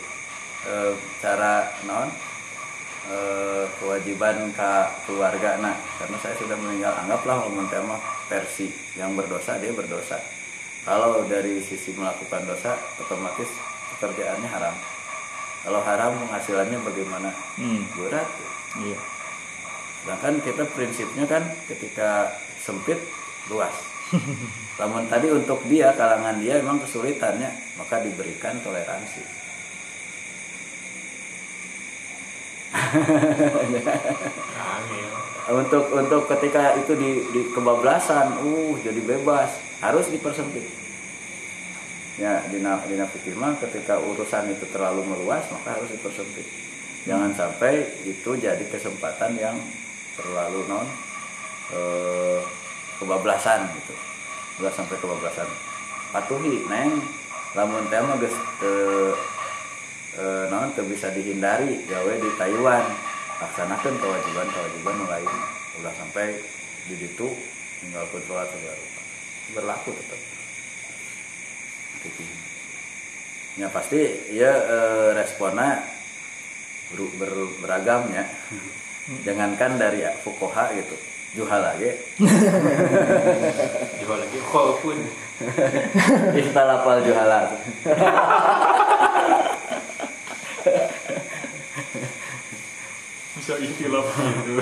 E, cara non e, kewajiban ke keluarga nah karena saya sudah meninggal anggaplah umum tema versi yang berdosa dia berdosa. Kalau dari sisi melakukan dosa otomatis pekerjaannya haram. Kalau haram penghasilannya bagaimana? Hmm. berat. Iya. sedangkan kita prinsipnya kan ketika sempit luas *laughs* namun tadi untuk dia kalangan dia memang kesulitannya maka diberikan toleransi. *laughs* Untuk untuk ketika itu di, di kebablasan uh jadi bebas. Harus dipersempit. Ya dina dina mah ketika urusan itu terlalu meluas maka harus dipersempit. Jangan sampai itu jadi kesempatan yang terlalu non eh, kebablasan gitu udah sampai kebablasan. Patuhi neng lamun teh mah geus teu eh, naon teu bisa dihindari gawe di Taiwan. Laksanakan kewajiban kewajiban mulai udah sampai di situ tinggal sholat segala rupa berlaku tetap gitu. ya pasti ya eh, responnya ber- ber- beragam ya. *laughs* Jangankan dari fukoha gitu juhal lagi. *laughs* Jual lagi. Walaupun istalapal juhala bisa ikhtilaf gitu.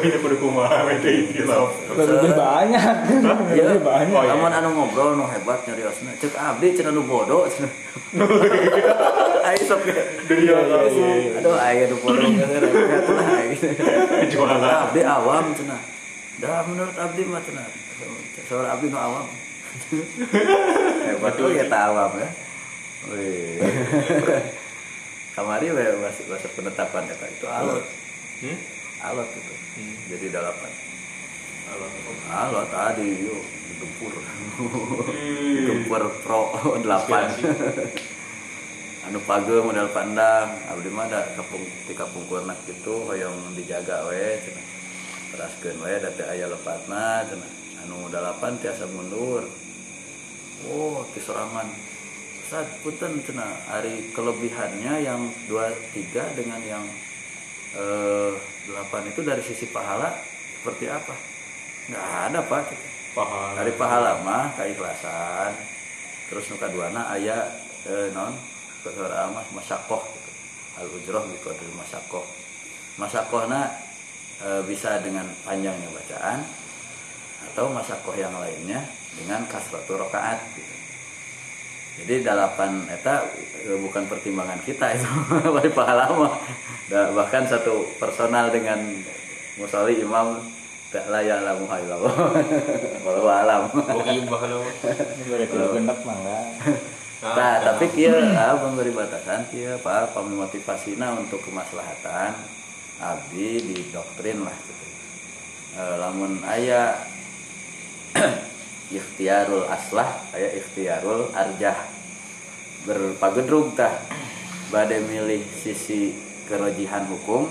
Ini pada kumaha itu ikhtilaf. Lebih banyak. ya Lebih banyak. Oh, iya. namun anu ngobrol nu hebat nyariosna cek abdi cek anu bodoh *laughs* sok ge Dia langsung aduh ayo nu lah gitu jualan. Abdi awam cenah dah menurut abdi mah cenah soal abdi nu awam. Hebat tuh ya awam ya. Wih. kamari we bahasa, bahasa penetapan kata itu alot. Hmm? alot itu. Hmm. jadi delapan Halo. alot tadi yuk digempur. Hmm. digempur pro delapan anu page model pandang. Abdi mah da kapung di kapung kurnak gitu hoyong dijaga we cenah. Teraskeun we da teu aya lepatna cenah. Anu dalapan tiasa mundur. Oh ti sorangan Ustaz punten cenah. Hari kelebihannya yang dua tiga dengan yang eh, delapan itu dari sisi pahala seperti apa? Nggak ada pak. Pahala. Dari pahala mah keikhlasan. Terus nuka duana aya eh, non kesora mah masyakoh gitu. al ujroh dari masyakoh. Masyakohna eh, bisa dengan panjangnya bacaan atau masakoh yang lainnya dengan kasratu rokaat gitu. jadi dalapan eta eh, bukan pertimbangan kita itu *laughs* dari pahala mah bahkan satu personal dengan musolli imam tak layak lamu illallah *laughs* walau alam. Lo *laughs* Beri kudu genep mah enggak. Nah, tapi kia *clears throat* ah, memberi batasan kia pak motivasina untuk kemaslahatan abdi di doktrin lah gitu. Eh, lamun aya *clears throat* ikhtiarul aslah aya ikhtiarul arjah berpagedrug tah bade milih sisi kerojihan hukum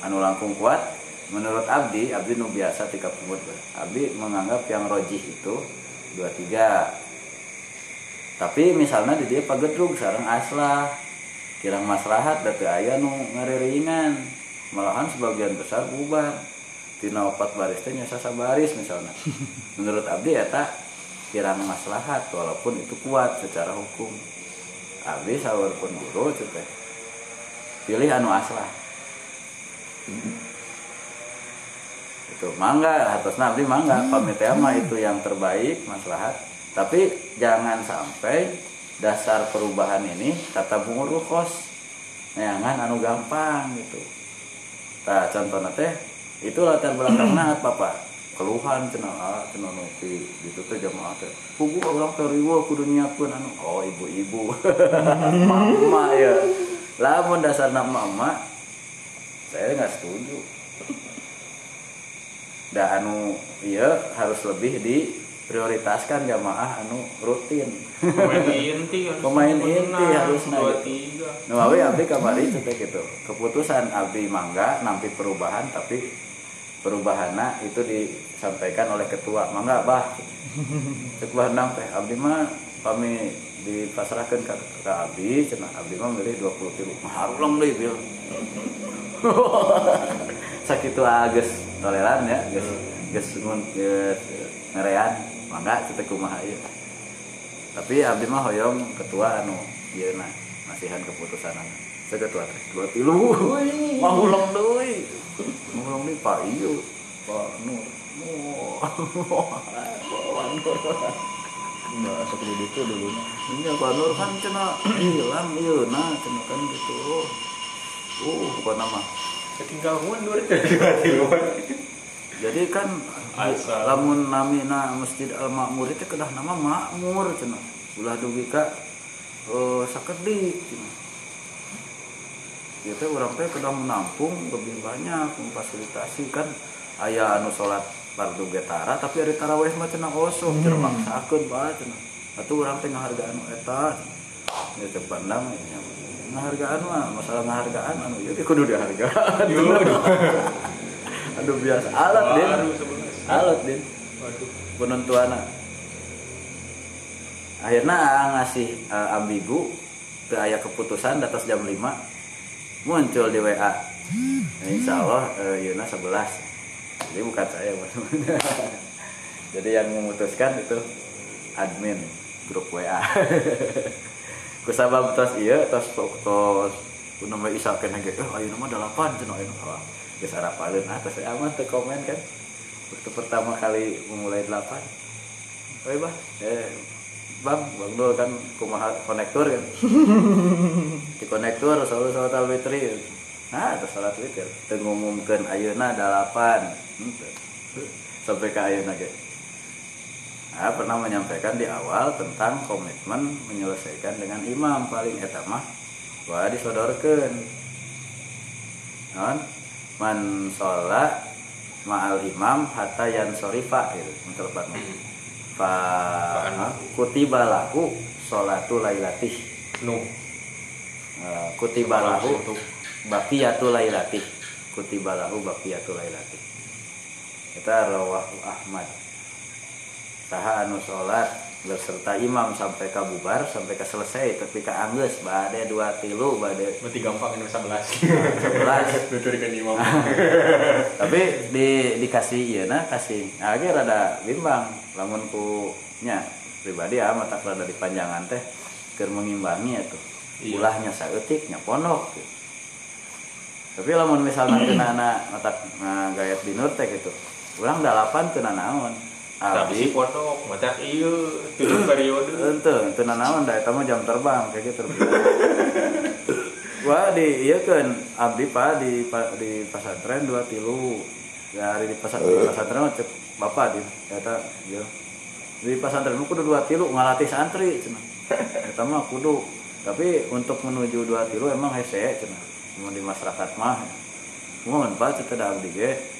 anu langkung kuat menurut abdi abdi nu biasa tika pumut abdi menganggap yang rojih itu dua tiga tapi misalnya di dia pagedrug sarang aslah kirang maslahat datu aya nu ngariringan malahan sebagian besar bubar. Tina opat baris teh nyasa sabaris misalnya. *laughs* Menurut abdi eta kirang maslahat walaupun itu kuat secara hukum. Abdi sahur pun guru teh pilih anu aslah itu mangga atas abdi mangga. Pamit teh mah itu yang terbaik maslahat tapi jangan sampai dasar perubahan ini tata bungur kos neangan anu gampang gitu. Nah contohnya teh itu latar belakangnya *clears throat* apa pak keluhan cenah ah cenah nuti gitu teh jamaah teh. Kugu orang teh riwa kudu nyiapkeun anu oh ibu-ibu. *laughs* Mama ya. Lamun dasarna mama saya nggak setuju. Dah anu iya harus lebih diprioritaskan jamaah anu rutin pemain inti harus Pemain menang, inti harus dua naik. tiga Nawawi abdi kamari cetek gitu. Keputusan abdi mangga nampi perubahan tapi perubahannya itu disampaikan oleh ketua. Mangga bah. Bahandang teh abdi mah kami dipasrahkan ke, ke abdi cenah abdi mah milih 20 kilo. Harulang deui bil. *laughs* Sakitu agus toleran ya, geus geus mun geus ngerean. Mangga cetek kumaha ieu. Tapi abdi mah hoyong ketua anu ieu nah masihan keputusan anu. Saya ketua teh dua tilu. Mau ulang deui. Ulang deui Pak Iyo. Pak Nur. Wah, Nur. nggak kudu ditu dulu Ini Pak Nur kan cenah hilang ieu nah cenah kan gitu. Uh, bukan nama. ketinggal mundur dua tiluan Jadi kan. Lamun namina Masjid Al Makmur itu kedah nama makmur cenah. Ulah dugi ka eh sakedik cenah. Kita orang teh kedah menampung lebih banyak memfasilitasi kan aya anu salat fardu getara tapi ari tarawih mah cenah kosong cenah maksakeun bae cenah. Atuh urang teh ngahargaan anu eta. Ya teh pandang ya. Ngahargaan mah masalah ngahargaan anu ieu teh kudu dihargaan. *laughs* Aduh biasa alat din. Alat din. Waduh. Penentuana akhirnya Aa ngasih eh, ambigu ke ayah keputusan atas jam 5 muncul di WA Nah, insya Allah eh, Yuna 11 jadi bukan saya teman-teman. *laughs* jadi yang memutuskan itu admin grup WA *laughs* kusabab tos iya tos tos nama isa kena ge eh ayo nama delapan cenah ayo nama geus arapaleun ah tos aman teu komen kan waktu pertama kali memulai delapan Oi bah, eh Bang, Bang Dul kan kumaha konektor kan. *laughs* Di konektor selalu salat al-witri. Nah, terus salat witir. Teu ngumumkeun ayeuna dalapan. Henteu. Sampai ke ayeuna ge. Nah, pernah menyampaikan di awal tentang komitmen menyelesaikan dengan imam paling eta mah wah disodorkeun. Non, man sholat ma'al imam hatta yan sorifa gitu untuk lebat fa kutiba lahu sholatu lailatih. Nu. Eh, kutiba lahu baqiyatu lailatih. Kutiba lahu baqiyatu lailatih. Kita rawahu Ahmad. Saha anu sholat berserta imam sampai ke bubar sampai ke selesai tapi ke angges bade dua tilu bade berarti gampang ini sebelas. Sebelas. *laughs* Nuturkan imam. *laughs* Tapi di dikasih iya nah kasih. Nah, akhir rada bimbang. Lamun ku nya pribadi ya mata rada dipanjangan teh keur mengimbangi ya tuh. Iya. ulahnya saeutik nya pondok gitu. tapi lamun misalnya kena anak mata nah, gayat binur teh gitu. Ulang dalapan kena naon abdi pondok mata iya tujuh *clears throat* periode. Ente ente naon da eta mah jam terbang kayak gitu *laughs* Wah di iya kan abdi pak di pa- di pesantren dua tilu. Ya hari di pesantren di pesantren cek bapak di eta ya di pesantren kudu dua tilu ngalatih santri cenah eta mah kudu. Tapi untuk menuju dua tilu emang hese cenah cuma di masyarakat mah. Mohon pak ada abdi ge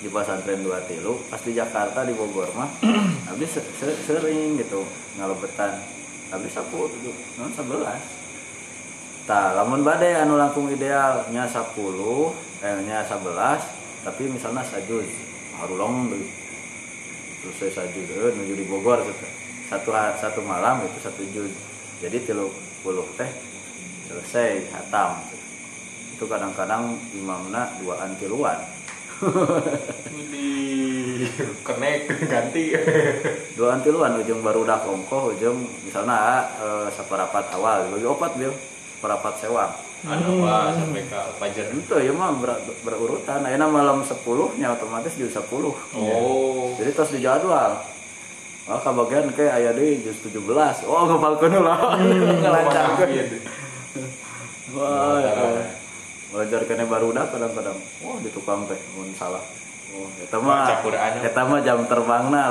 di pesantren dua tilu pas di Jakarta di Bogor mah *clears throat* se- sering gitu ngalebetan sapu tuh non sebelas Tah, lamun badai anu langkung ideal nya 10, eh nya 11, tapi misalnya sajuz. Harulong deui. Terus saya sajuz eh, menuju di Bogor gitu. Satu satu malam itu satu juz. Jadi 30 teh selesai hatam. Itu kadang-kadang imamna duaan tiluan. Kenek ganti. Dua antiluan ujung baru udah kongko ujung misalnya eh, seperapat awal bagi opat bil seperapat sewang. Ada apa sampai ke fajar? Itu ya mah ber- berurutan. Akhirnya malam 10 nya otomatis jus 10 oh. Jadi terus di jadwal Oh, kebagian kayak ayah deh jus 17 oh ngepalkan lah. *laughs* Ngelancarkan wah ya belajar kene baru udah kadang-kadang wah di tukang teh mun salah. Oh eta mah eta mah jam terbangna